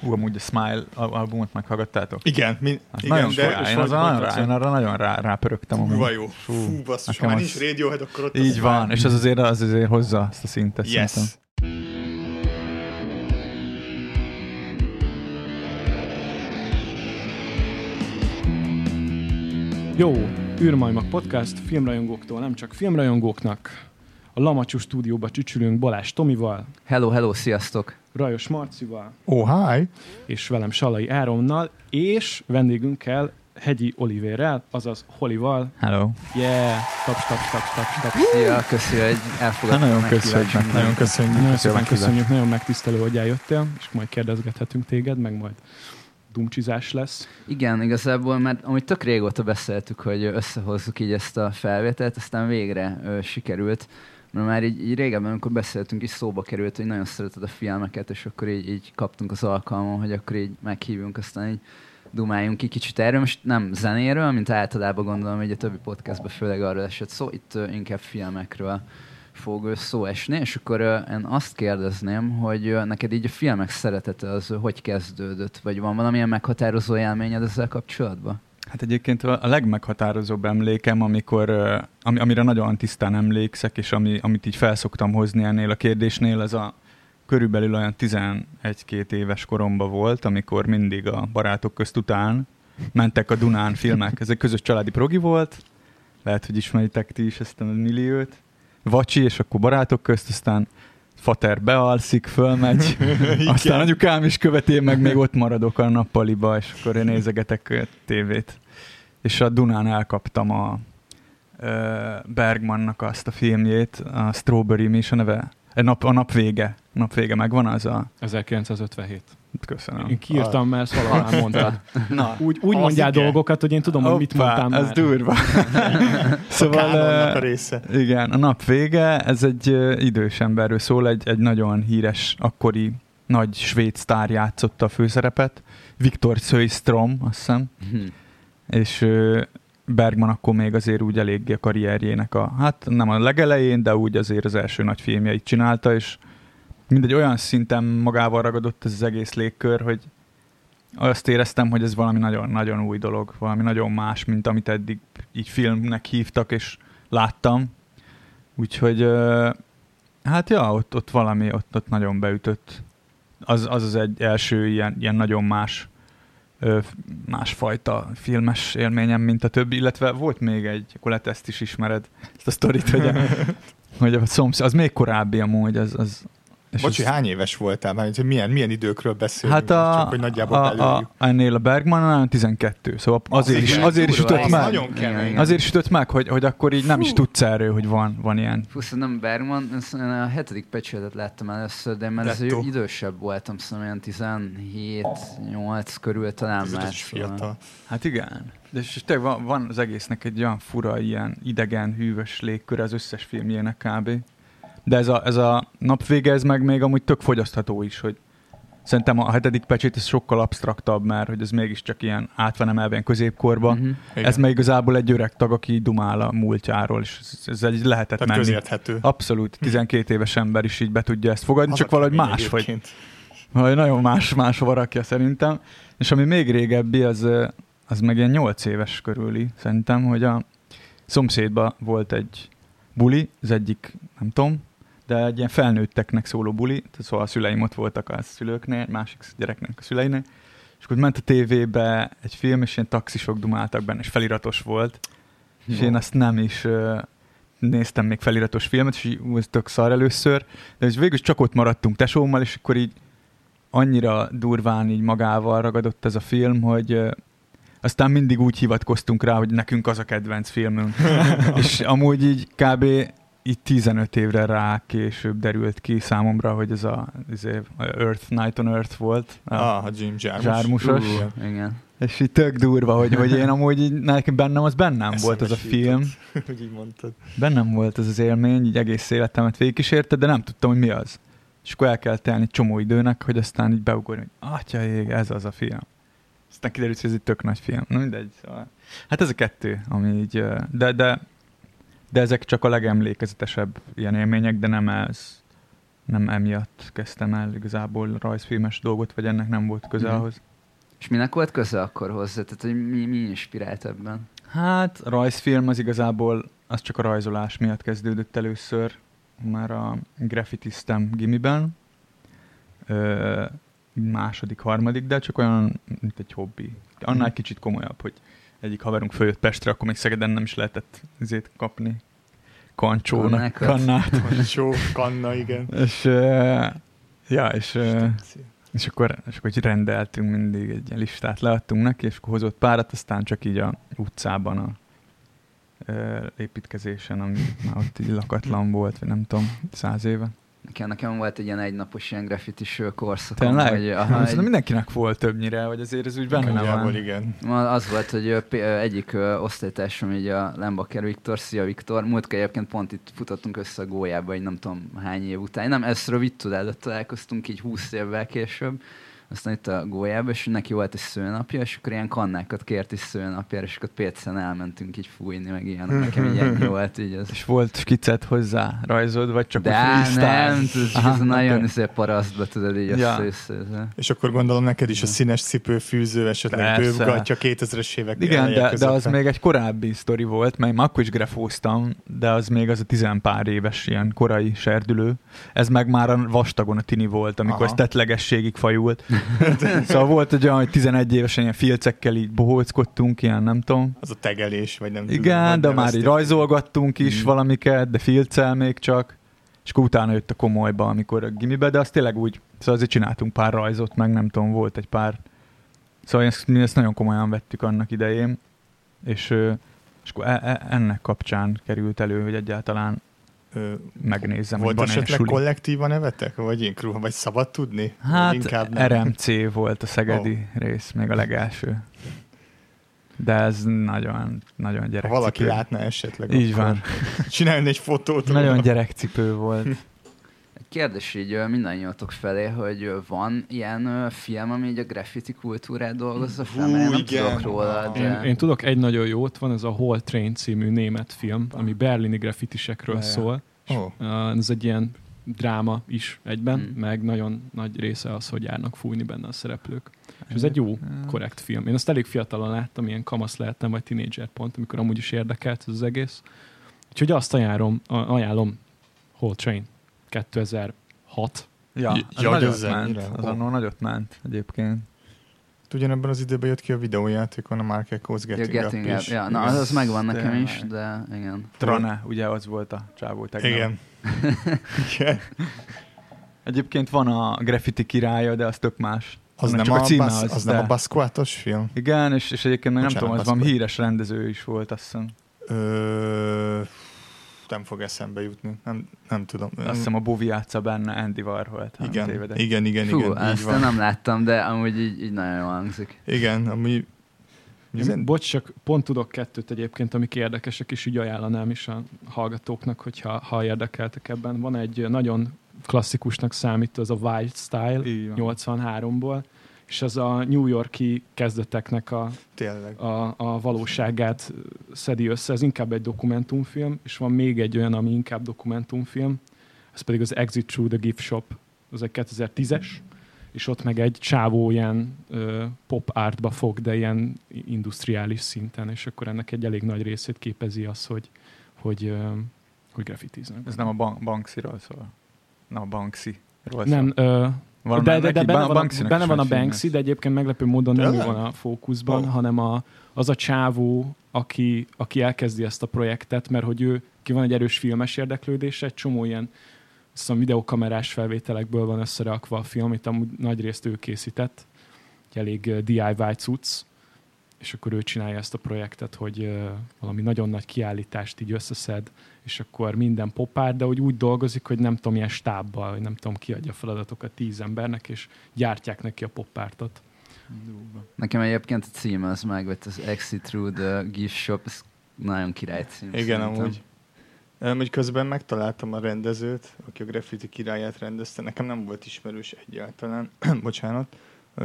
Hú, amúgy a Smile albumot meghallgattátok? Igen, mi, Az igen nagyon de... de, én, az nagyon rá, én arra nagyon rá, rápörögtem. Kurva jó. Fú, basszus, ha már nincs Radiohead, akkor ott Így van, és az azért, az azért hozza azt a szintet. Yes. szerintem. Jó, űrmajmak podcast filmrajongóktól, nem csak filmrajongóknak. A Lamacsú stúdióba csücsülünk Balázs Tomival, Hello, hello, sziasztok! Rajos Marcival, Oh, hi! és velem Salai Áronnal, és vendégünkkel Hegyi Olivérrel, azaz Holival. Hello. Yeah! Taps, taps, taps, taps, taps. Szia, köszi, hogy elfogadtad Hát nagyon köszönjük, nagyon köszönjük. Nagyon szépen köszönjük, nagyon megtisztelő, hogy eljöttél, és majd kérdezgethetünk téged, meg majd dumcsizás lesz. Igen, igazából, mert amúgy tök régóta beszéltük, hogy összehozzuk így ezt a felvételt, aztán végre ö, sikerült. Mert már így, így régebben, amikor beszéltünk, is szóba került, hogy nagyon szereted a filmeket, és akkor így, így kaptunk az alkalmon, hogy akkor így meghívjunk, aztán így dumáljunk ki kicsit erről. Most nem zenéről, mint általában gondolom, hogy a többi podcastban főleg arról esett szó, itt ö, inkább filmekről fog szó esni, és akkor ö, én azt kérdezném, hogy ö, neked így a filmek szeretete az hogy kezdődött, vagy van valamilyen meghatározó élményed ezzel kapcsolatban? Hát egyébként a legmeghatározóbb emlékem, amikor, ami, amire nagyon tisztán emlékszek, és ami, amit így felszoktam hozni ennél a kérdésnél, ez a körülbelül olyan 11-2 éves koromban volt, amikor mindig a barátok közt után mentek a Dunán filmek. Ez egy közös családi progi volt, lehet, hogy ismeritek ti is ezt a milliót. Vacsi, és akkor barátok közt, aztán fater bealszik, fölmegy, aztán anyukám is követi, én meg még ott maradok a nappaliba, és akkor én nézegetek tévét. És a Dunán elkaptam a ö, Bergmannak azt a filmjét, a Strawberry, mi is a neve? A nap, a nap vége. A nap vége megvan az a... 1957. Köszönöm. Én kiírtam, mert valahol mondtad. Na, Úgy, úgy mondjál igen. dolgokat, hogy én tudom, hogy mit mondtam ez már. durva. Szóval, a ö, része. igen, a nap vége, ez egy idős emberről szól, egy, egy nagyon híres, akkori nagy svéd sztár játszotta a főszerepet, Viktor Sjöström, azt hiszem, Hm. és Bergman akkor még azért úgy eléggé a karrierjének a, hát nem a legelején, de úgy azért az első nagy filmjeit csinálta, és mindegy olyan szinten magával ragadott ez az egész légkör, hogy azt éreztem, hogy ez valami nagyon-nagyon új dolog, valami nagyon más, mint amit eddig így filmnek hívtak, és láttam. Úgyhogy hát ja, ott, ott valami, ott, ott nagyon beütött. Az az, az egy első ilyen, ilyen nagyon más másfajta filmes élményem, mint a többi, illetve volt még egy, akkor lehet ezt is ismered, ezt a sztorit, hogy a, hogy a szomszéd, az még korábbi amúgy, az, az és Bocsi, az- hány éves voltál már? Hogy milyen, milyen időkről beszélünk? Hát a, csak hogy nagyjából a, a, ennél a Bergman 12, szóval azért is, igen, azért is ütött az meg. nagyon kemény. Azért is ütött meg, hogy, hogy akkor így nem is tudsz erről, hogy van, van ilyen. Fú, szerintem Bergman, én a hetedik pecsétet láttam először, de már ez idősebb voltam, szerintem ilyen 17-8 körül talán Ez már. is szóval. fiatal. Hát igen. De és tényleg van, van az egésznek egy olyan fura, ilyen idegen, hűvös légkör az összes filmjének kb. De ez a, ez a napvége, ez meg még amúgy tök fogyasztható is, hogy szerintem a hetedik pecsét ez sokkal absztraktabb, mert hogy ez mégiscsak ilyen át van emelve ilyen középkorba. Mhm. Igen. Ez meg igazából egy öreg tag, aki dumál a múltjáról, és ez, ez egy lehetett Tehát menni. közérthető. Abszolút, 12 éves ember is így be tudja ezt fogadni, Az csak valahogy más vagy. Valahogy nagyon más, máshova rakja szerintem. És ami még régebbi, az, az meg ilyen 8 éves körüli, szerintem, hogy a szomszédban volt egy buli, az egyik, nem tudom, de egy ilyen felnőtteknek szóló buli, szóval a szüleim ott voltak a szülőknél, egy másik gyereknek a szüleinél, és akkor ment a tévébe egy film, és ilyen taxisok dumáltak benne, és feliratos volt, és én azt nem is néztem még feliratos filmet, és így tök szar először, de és végül csak ott maradtunk tesómmal, és akkor így annyira durván így magával ragadott ez a film, hogy aztán mindig úgy hivatkoztunk rá, hogy nekünk az a kedvenc filmünk. és amúgy így kb. Így 15 évre rá később derült ki számomra, hogy ez a, izé, a Earth Night on Earth volt. A, Ah, a Jim Jarmusch. Zsármusos. Ú, igen. És így tök durva, hogy, hogy én amúgy így, nekem bennem az bennem Eszembe volt az a film, hogy így mondtad. bennem volt ez az élmény, így egész életemet végigkísérte, de nem tudtam, hogy mi az. És akkor el kell telni egy csomó időnek, hogy aztán így beugorni, hogy atya ég, ez az a film. Aztán kiderült, hogy ez egy tök nagy film. Na mindegy. Szóval. Hát ez a kettő, ami így, de, de, de ezek csak a legemlékezetesebb ilyen élmények, de nem ez. nem emiatt kezdtem el igazából rajzfilmes dolgot, vagy ennek nem volt köze ahhoz. És minek volt köze akkor hozzá? Tehát, hogy mi, mi inspirált ebben? Hát rajzfilm az igazából az csak a rajzolás miatt kezdődött először, már a graffitiztem gimiben, ö, második, harmadik, de csak olyan, mint egy hobbi. Annál kicsit komolyabb, hogy egyik haverunk följött Pestre, akkor még Szegeden nem is lehetett ezért kapni kancsónak Kannákat. kannát. Jó, kanna, igen. És, ö, ja, és, ö, és akkor, és akkor így rendeltünk mindig egy ilyen listát, leadtunk neki, és akkor hozott párat, aztán csak így a utcában a ö, építkezésen, ami már ott így lakatlan volt, vagy nem tudom, száz éve. Nekem, nekem volt egy ilyen egynapos ilyen graffitis ö, korszak. Tényleg? Hogy, aha, egy, mindenkinek volt többnyire, vagy azért ez úgy benne van. igen. ma az volt, hogy egyik osztálytársam, így a Lembaker Viktor, szia Viktor, múltkor egyébként pont itt futottunk össze a gólyába, egy nem tudom hány év után. Nem, ezt rövid tudádat találkoztunk így 20 évvel később. Aztán itt a gólyába, és neki volt egy szőnapja, és akkor ilyen kannákat kért is szőnapjára, és akkor Pécsen elmentünk így fújni, meg ilyen. Nekem így ennyi volt így ez. És volt skicet hozzá rajzod, vagy csak De a freestyle? nem, ez, Aha, ez nagyon oké. szép parasztba tudod így Ja. össze, össze, És akkor gondolom neked is a színes cipő, fűző, esetleg bővgatja 2000-es évek Igen, de, de az még egy korábbi sztori volt, mely akkor is grafóztam, de az még az a tizenpár éves ilyen korai serdülő. Ez meg már a vastagon a tini volt, amikor Aha. ez tetlegességig fajult. szóval volt egy olyan, hogy 11 évesen ilyen filcekkel így bohóckodtunk, ilyen nem tudom. Az a tegelés, vagy nem tudom. Igen, hogy de már így rajzolgattunk is Mm. valamiket, de filccel még csak. És akkor utána jött a komolyba, amikor a gimibe, de azt tényleg úgy, szóval azért csináltunk pár rajzot, meg nem tudom, volt egy pár. Szóval ezt, mi ezt nagyon komolyan vettük annak idején, és, és akkor e- e- ennek kapcsán került elő, hogy egyáltalán Ö, megnézzem, Volt hogy van esetleg suli. kollektíva nevetek? Vagy én crew, vagy szabad tudni? Hát inkább nem? RMC volt a szegedi oh. rész, még a legelső. De ez nagyon, nagyon Ha gyerekcipő. valaki látna esetleg, Így van. Csinálni egy fotót. Nagyon gyerekcipő volt. Kérdés így ö, mindannyiatok felé, hogy van ilyen film, ami így a graffiti kultúrát dolgozza fel, mert én nem igen. tudok róla, de... Én, én tudok egy nagyon jót, van ez a Hall Train című német film, ami berlini graffitisekről ja. szól. Uh, ez egy ilyen dráma is egyben, Mm. meg nagyon nagy része az, hogy járnak fújni benne a szereplők. És ez egy jó, korrekt film. Én azt elég fiatalon láttam, ilyen kamasz lehettem, vagy tinédzser pont, amikor amúgy is érdekelt ez az egész. Úgyhogy azt ajánlom, ajánlom Hall Train 2006. Ja, J- az ja, nagyot ment. Az annól nagyot ment egyébként. Ugyanebben az időben jött ki a videójátékon a Mark Echoes Ja, Getting, Getting Up is. Ja, na, az, az megvan nekem Tényleg. is, de igen. Trane, ugye az volt a csávó tegnap. Igen. Igen. Egyébként van a graffiti királya, de az tök más. Az nem, csak a, címe bas, az, az de- nem a Basquiatos film? Igen, és, és egyébként meg nem tudom, az Baszkó. híres rendező is volt, azt hiszem. Ö, nem fog eszembe jutni. Nem, nem tudom. Azt hiszem a Bovi játsza benne, Andy Warhol. igen, tévedek. igen, igen, Fú, igen, ezt van. nem láttam, de amúgy így, így nagyon jól hangzik. Igen, ami... Én, bocs, csak pont tudok kettőt egyébként, amik érdekesek, és így ajánlanám is a hallgatóknak, hogyha ha érdekeltek ebben. Van egy nagyon klasszikusnak számító, az a Wild Style Így van. 83-ból, és ez a New Yorki kezdeteknek a, Tényleg. a, a valóságát szedi össze. Ez inkább egy dokumentumfilm, és van még egy olyan, ami inkább dokumentumfilm, ez pedig az Exit Through the Gift Shop, az egy 2010-es, és ott meg egy csávó ilyen ö, pop artba fog, de ilyen industriális szinten, és akkor ennek egy elég nagy részét képezi az, hogy, hogy, ö, hogy graffitiznek. Ez nem a ban- Banksy-ról szól. Nem a Banksy-ról Nem, szól. ö, Van de, de, de benne, Ban- van a, benne van a. Banksy, de egyébként meglepő módon nem ő Tényleg? van a fókuszban, Ó. hanem a, az a csávó, aki, aki elkezdi ezt a projektet, mert hogy ő, ki van egy erős filmes érdeklődése, egy csomó ilyen azt hiszem, videokamerás felvételekből van összerakva a film, amit amúgy nagy részt ő készített, egy elég ö, DIY cucc, és akkor ő csinálja ezt a projektet, hogy valami nagyon nagy kiállítást így összeszed, és akkor minden popár, de hogy úgy dolgozik, hogy nem tudom, ilyen stábbal, vagy nem tudom, kiadja a feladatokat tíz embernek, és gyártják neki a poppártot. Nekem egyébként a cím az meg, vagy az Exit Through the Gift Shop, ez nagyon király cím. Igen, szerintem. amúgy. Amúgy közben megtaláltam a rendezőt, aki a graffiti királyát rendezte. Nekem nem volt ismerős egyáltalán. Bocsánat.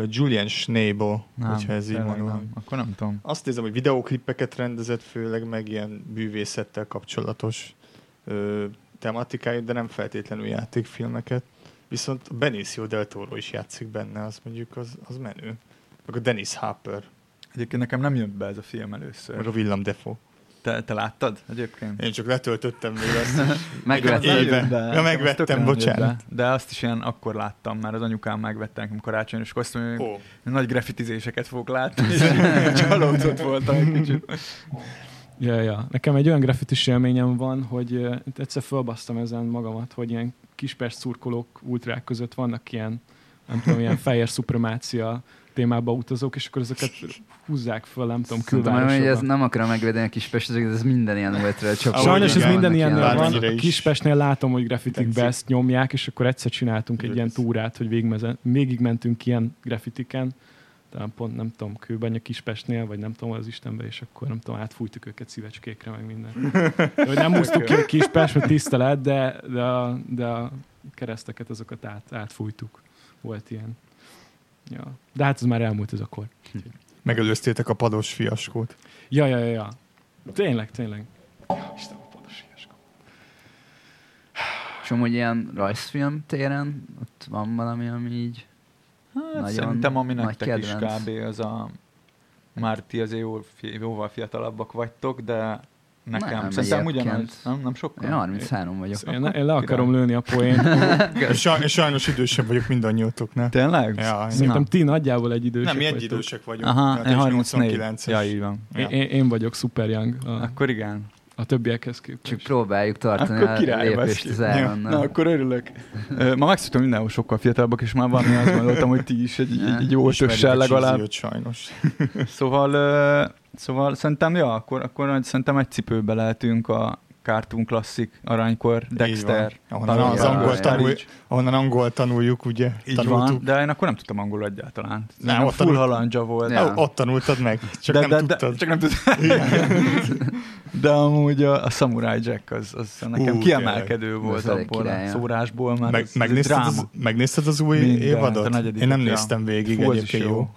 Julian Schnabel, hogyha ez így mondom. nem. Akkor nem tudom. Azt nézem, hogy videóklippeket rendezett főleg, meg ilyen bűvészettel kapcsolatos ö, tematikáit, de nem feltétlenül játékfilmeket. Viszont Benicio del Toro is játszik benne, az mondjuk az, az menő. Meg a Dennis Hopper, Egyébként nekem nem jött be ez a film először. meg a Willem Dafoe. Te, te láttad egyébként? Én csak letöltöttem még azt. Megvettem. Ja, megvettem, bocsánat. De azt is ilyen akkor láttam, már az anyukám megvette nekem karácsony, és akkor azt mondja, hogy Ó, nagy graffitizéseket fogok látni, és csalódott voltam egy kicsit. Ja, ja. Nekem egy olyan graffitis élményem van, hogy egyszer fölbasztam ezen magamat, hogy ilyen kispest szurkolók, ultrák között vannak ilyen, nem tudom, ilyen fehér szupremácia témába utazók, és akkor ezeket húzzák föl, nem tudom, Szerintem, hogy ez külvárosokba. nem akarom megvédeni a kis Pesteket, de ez minden ilyen ultra csak Sajnos ez minden ilyen- van. A is. Kispestnél látom, hogy graffitikbe ezt nyomják, és akkor egyszer csináltunk egy ilyen túrát, hogy végigmentünk ilyen graffitiken, talán pont nem tudom, kőbeny a Kispestnél, vagy nem tudom, az Istenbe, és akkor nem tudom, átfújtuk őket szívecskékre, meg minden. De, hogy nem húztuk ki a Kispest, mert tisztelet, de, de, a, de a kereszteket azokat át, átfújtuk. Volt ilyen. Ja. De hát ez már elmúlt ez a kor. megelőztétek a pados fiaskót. Ja, ja, ja, ja. Tényleg, tényleg. Ja, Istenem, a pados fiaskó. És amúgy ilyen rajzfilm téren, ott van valami, ami így... Hát, Nagyon szerintem ami nagy nektek is kb. az a már ti azért jó, jóval fiatalabbak vagytok, de nekem Nem, szerintem ugyanaz, nem, nem sokkal. Én 33 vagyok. Én, én le akarom lőni a poént. Saj, sajnos idősebb vagyok mindannyiótoknál. Tényleg? Ja, Szerintem ti nagyjából egy idősek Nem, mi egy idősek vagyunk. Aha, én is 34. 89-es. Ja, így van. Én, én, én vagyok super young a, Akkor igen. A többiekhez képest. Csak próbáljuk tartani Akkor a király lépést az. Ironnal. Na, akkor örülök. Ma megszoktam mindenhol sokkal fiatalabbak, és már valami azt gondoltam, hogy ti is egy, egy, egy jó ötössel legalább. cheesy-öt sajnos. Szóval, szóval szerintem, ja, akkor, akkor szerintem egy cipőbe lehetünk a Cartoon Classic, Aranykor, Dexter. Ahonnan az Valami angol tanul, ahonnan angol tanuljuk, ugye? Így Tanultuk. van, de én akkor nem tudtam angolul egyáltalán. Nem, Nem, ott full tanult- halandzsa volt. Ja. Ott tanultad meg, csak de, nem de, tudtad. De, csak nem tudtam. de amúgy a, a Samurai Jack az, az nekem Ú, kiemelkedő Az volt abból a szórásból, mert Meg, egy megnézted, az, megnézted az új Mindent, évadot? a negyedik Én nem néztem végig, Fú, egyébként jó.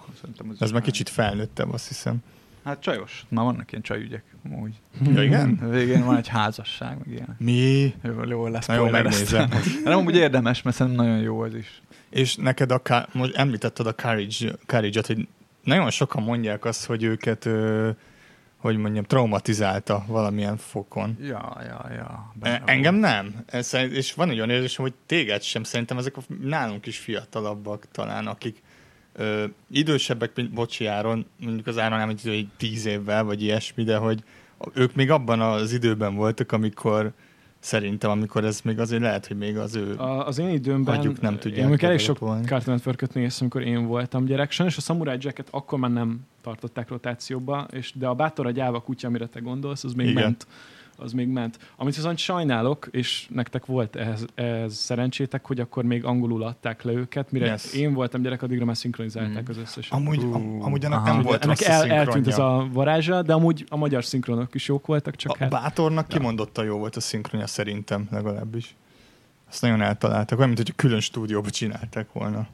az Ez már kicsit felnőttem, azt hiszem. Hát csajos. Már vannak ilyen csajügyek. Amúgy. Ja, igen? Végén van egy házasság, meg ilyen. Mi? Jó, jó lesz. Na jó, megnézem. De nem úgy érdemes, mert szerintem nagyon jó az is. És neked a, most említetted a Courage, Courage-ot, hogy nagyon sokan mondják azt, hogy őket, ö, hogy mondjam, traumatizálta valamilyen fokon. Ja, ja, ja. E- benne Engem nem. Ez, és van egy olyan érzésem, hogy téged sem. Szerintem ezek a, nálunk is fiatalabbak talán, akik ö, idősebbek, mint Bocsi Áron, mondjuk az Áron nem egy, egy tíz évvel, vagy ilyesmi, de hogy ők még abban az időben voltak, amikor szerintem, amikor ez még azért lehet, hogy még az ő... A, az én időmben Agyuk nem tudják én elég sok. Cartoon Network-öt néztem, amikor én voltam gyerek. Sajnos a Samurai Jacket akkor már nem tartották rotációba, és, de a Bátor a gyáva kutya, amire te gondolsz, az még Igen. ment. Az még ment. Amit viszont sajnálok, és nektek volt ehhez, ehhez szerencsétek, hogy akkor még angolul adták le őket, mire Yes. én voltam gyerek, addigra már szinkronizálták Mm. az összeset. Amúgy, am, amúgy annak aha. nem volt Ennek rossz el, eltűnt ez a varázsa, de amúgy a magyar szinkronok is jók voltak, csak A hát... Bátornak kimondottan jó volt a szinkronja szerintem legalábbis. Azt nagyon eltaláltak, olyan, mint hogy külön stúdióba csinálták volna.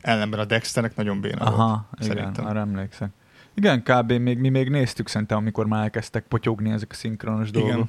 Ellenben a Dexternek nagyon béna volt. Aha, igen, szerintem. arra emlékszek. Igen, kb. Még, mi még néztük szerintem, amikor már elkezdtek potyogni ezek a szinkronos dolgok. Igen.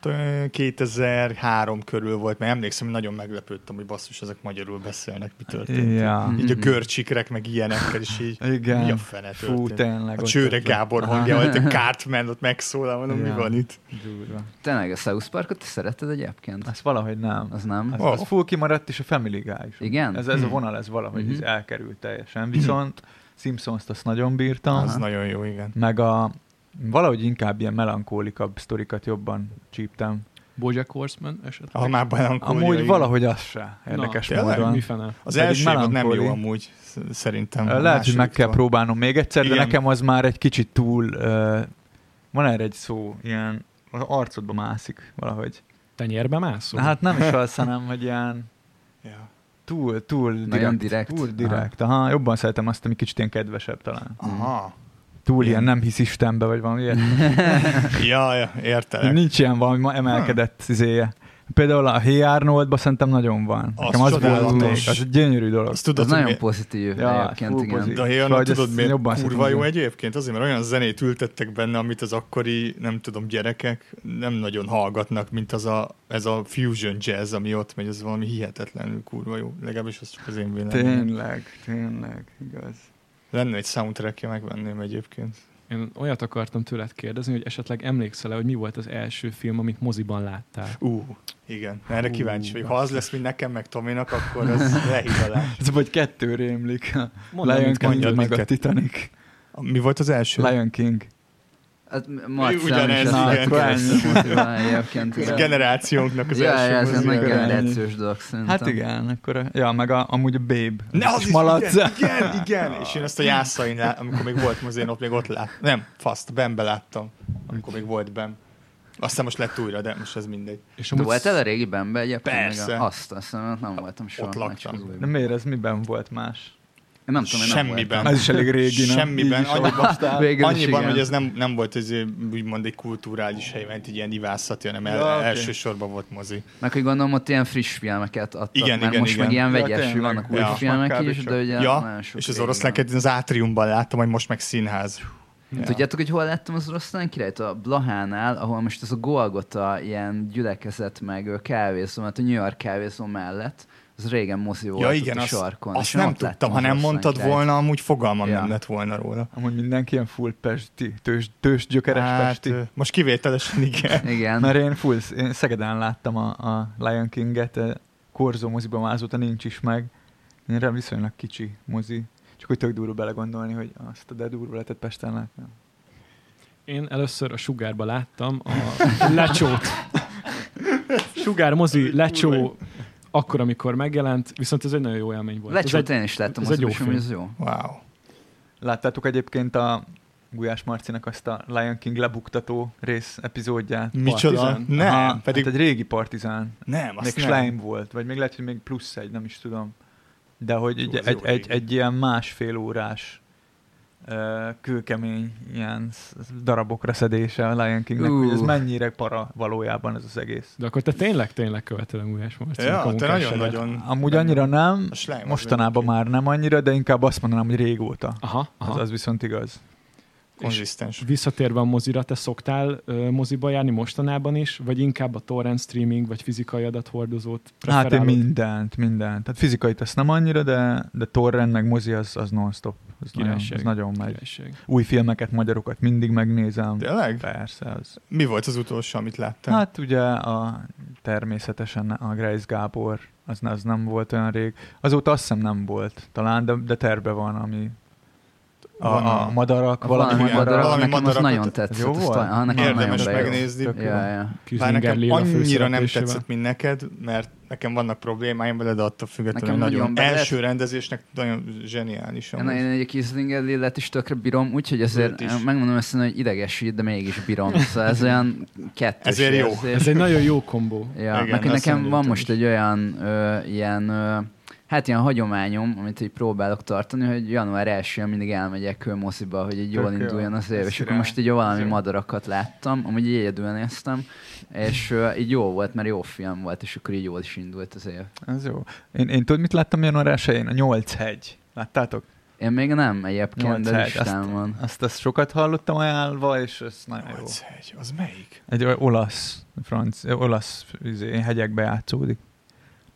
T- 2003 körül volt, mert emlékszem, hogy nagyon meglepődtem, hogy basszus, ezek magyarul beszélnek, mi történt. Ja. Így a Mhm. görcsikrek, meg ilyenekkel, és így Igen. mi a fene Fú, történt. tényleg. A Csőre ott- Gábor hangja volt, a Cartman ott megszólal, mondom, mi Ja. van itt? Durva. Tényleg a South Parkot te szereted egyébként? Ezt valahogy nem. Az nem? Az, Oh. az full kimaradt, és a Family Guy is. Igen? Ez, ez a Mhm. vonal, ez valahogy Mhm. ez elkerült teljesen. Viszont Simpsons-t azt nagyon bírtam, Az Aha. nagyon jó, igen. meg a valahogy inkább ilyen melankólikabb sztorikat jobban csíptem. Bojack Horseman esetleg. Ha már melankólia, Amúgy igen. valahogy az se érdekes tényleg? módon. Mi fene? Az első nem jó amúgy, sz- szerintem. Lehet, hogy meg kell másodiktól. próbálnom még egyszer, de Igen. nekem az már egy kicsit túl... Uh, van erre egy szó, ilyen az arcodba mászik valahogy. Tenyérbe mászol? Na, hát nem is az, hanem, hogy ilyen Túl, túl direkt. direkt. Túl direkt. Aha, jobban szeretem azt, ami kicsit ilyen kedvesebb talán. Aha. Túl ilyen nem hisz Istenbe, vagy valami ilyet. Ja, ja, értelek. Nincs ilyen valami ma emelkedett izéje, Például a Hey Arnoldban szerintem nagyon van. Az Nekem az volt csodálatos. még, az egy gyönyörű dolog. Azt Ez tudod, hogy nagyon mi- pozitív Ja, egyébként, igen. pozitív. De a Héjannal Vagy tudod miért jobban kurva jó egyébként? Azért, mert olyan zenét ültettek benne, amit az akkori, nem tudom, gyerekek nem nagyon hallgatnak, mint az a, ez a fusion jazz, ami ott megy, ez valami hihetetlenül kurva jó. Legalábbis az csak az én véleményem. Tényleg, tényleg, igaz. Lenne egy soundtrackje, megvenném egyébként. Én olyat akartam tőled kérdezni, hogy esetleg emlékszel-e, hogy mi volt az első film, amit moziban láttál? Ú, igen. Erre Ú, kíváncsi vagyok. Ha az lesz, mint nekem, meg Tominak, akkor az lehívadás. Ez vagy kettő rémlik. Lion King mondjad, meg a. Titanic. Mi volt az első? Lion King. Hát Marcel Ugyanez, igen. Ez generációnknak az Ja, ja, első ez egy generációs dolog szerintem. Hát igen, akkor, a- ja, meg a, amúgy a Babe. Ne, az is, malac. igen, igen, igen, és én ezt a jászain, amikor még volt mozi, én ott még ott láttam. Nem, faszt, Benbe láttam, amikor még volt Ben. Aztán most lett újra, de most ez mindegy. És De voltál a régi benbe egyébként? Meg Persze. a- Azt, azt nem voltam soha. Ott laktam. De miért ez miben volt más? Én nem tudom, én nem Semmiben. voltam. Ez is elég régi, nem? Semmiben, is annyiban- is Annyiban, hogy ez nem, nem volt ez úgymond egy kulturális hely, mert egy ilyen ivászati, hanem el, Ja, oké. elsősorban volt mozi. Meg hogy gondolom ott ilyen friss filmeket adtak, Igen, mert igen, most igen. meg ilyen Ja, vegyes, tényleg. vannak új Ja. filmek is, csak. de ugye Ja, nagyon sok és az oroszlánket az átriumban láttam, hogy most meg színház. Ja. Tudjátok, hogy hol láttam az oroszlán királyt? A Blahánál, ahol most ez a Golgota ilyen gyülekezet meg kávézó, mert a New York kávézó mellett, az régen mozi volt Ja ott igen, a azt, sarkon. azt nem ott tudtam, ha nem mondtad királyt. volna, amúgy fogalmam Ja. nem lett volna róla. Amúgy mindenki ilyen full pesti, tős, tős gyökeres Hát, pesti. most kivételesen igen. Igen. Mert én full, én Szegeden láttam a, a Lion King-et, Korzó moziban már azóta nincs is meg. Én viszonylag kicsi mozi. Csak hogy tök durva belegondolni, hogy azt a de durva lehetett Pesten látni. Én először a Sugárba láttam a Lecsót. Sugár mozi, Lecsó, akkor, amikor megjelent, viszont ez egy nagyon jó élmény volt. Ez Lecsót egy, én is láttam, ez az egy jó film. ez jó. Wow. Láttátok egyébként a Gulyás Marcinak azt a Lion King lebuktató rész epizódját? Micsoda? Partizán? Nem, Aha, pedig Hát egy régi partizán. nem, Még azt nem. Schleim volt, vagy még lehet, hogy még plusz egy, nem is tudom. De hogy Jó, egy, egy, egy, egy ilyen másfél órás kőkemény ilyen darabokra szedése a Lion Kingnek, Ú. hogy ez mennyire para valójában ez az egész. De akkor te tényleg, tényleg követelem Gulyás Ja, te nagyon-nagyon... Amúgy annyira nem, mostanában már nem annyira, de inkább azt mondanám, hogy régóta. Aha, aha. Az, az viszont igaz. Konzisztens. Visszatérve a mozira, te szoktál ö, moziba járni mostanában is, vagy inkább a torrent streaming, vagy fizikai adathordozót Hát én preferálod? mindent, mindent. Tehát fizikait azt nem annyira, de, de torrent meg mozi az, az non-stop. Az nagyon, Királyság. az nagyon megy. Királyság. Új filmeket, magyarokat mindig megnézem. Tényleg? Persze, az. Mi volt az utolsó, amit láttál? Hát ugye a, természetesen a Grace Gábor, az, az nem volt olyan rég. Azóta azt hiszem nem volt talán, de, de terve van, ami a, a, madarak, valami valami madarak. madarak, valami nekem az madarakat- nagyon tetszett. Jó volt? a- nekem Érdemes nagyon megnézni. Ja, ja. Bár nekem annyira nem tetszett, mint neked, mert nekem vannak problémáim vele, de attól függetlenül Nekem nagyon, nagyon első rendezésnek nagyon zseniális. Én, én egy Kislinger Lillet is tökre bírom, úgyhogy azért megmondom ezt, hogy idegesít, de mégis bírom. Szóval ez olyan kettős Ezért jó. Ez egy nagyon jó kombó. Ja, Igen, nekem van most egy olyan ilyen, hát ilyen hagyományom, amit így próbálok tartani, hogy január 1 mindig elmegyek ö, moziba, hogy így jól Tök jó. induljon az év, és akkor most így jó valami jó. madarakat láttam, amúgy így egyedül néztem, és ö, így jó volt, mert jó film volt, és akkor így jól is indult az év. Ez jó. Én, én tudod, mit láttam január 1 A Nyolc hegy. Láttátok? Én még nem egyébként, de listán van. Azt, azt sokat hallottam ajánlva, és ez nagyon jó. Nyolc hegy, az melyik? Egy olasz, franc, olasz izé, hegyekbe játszódik.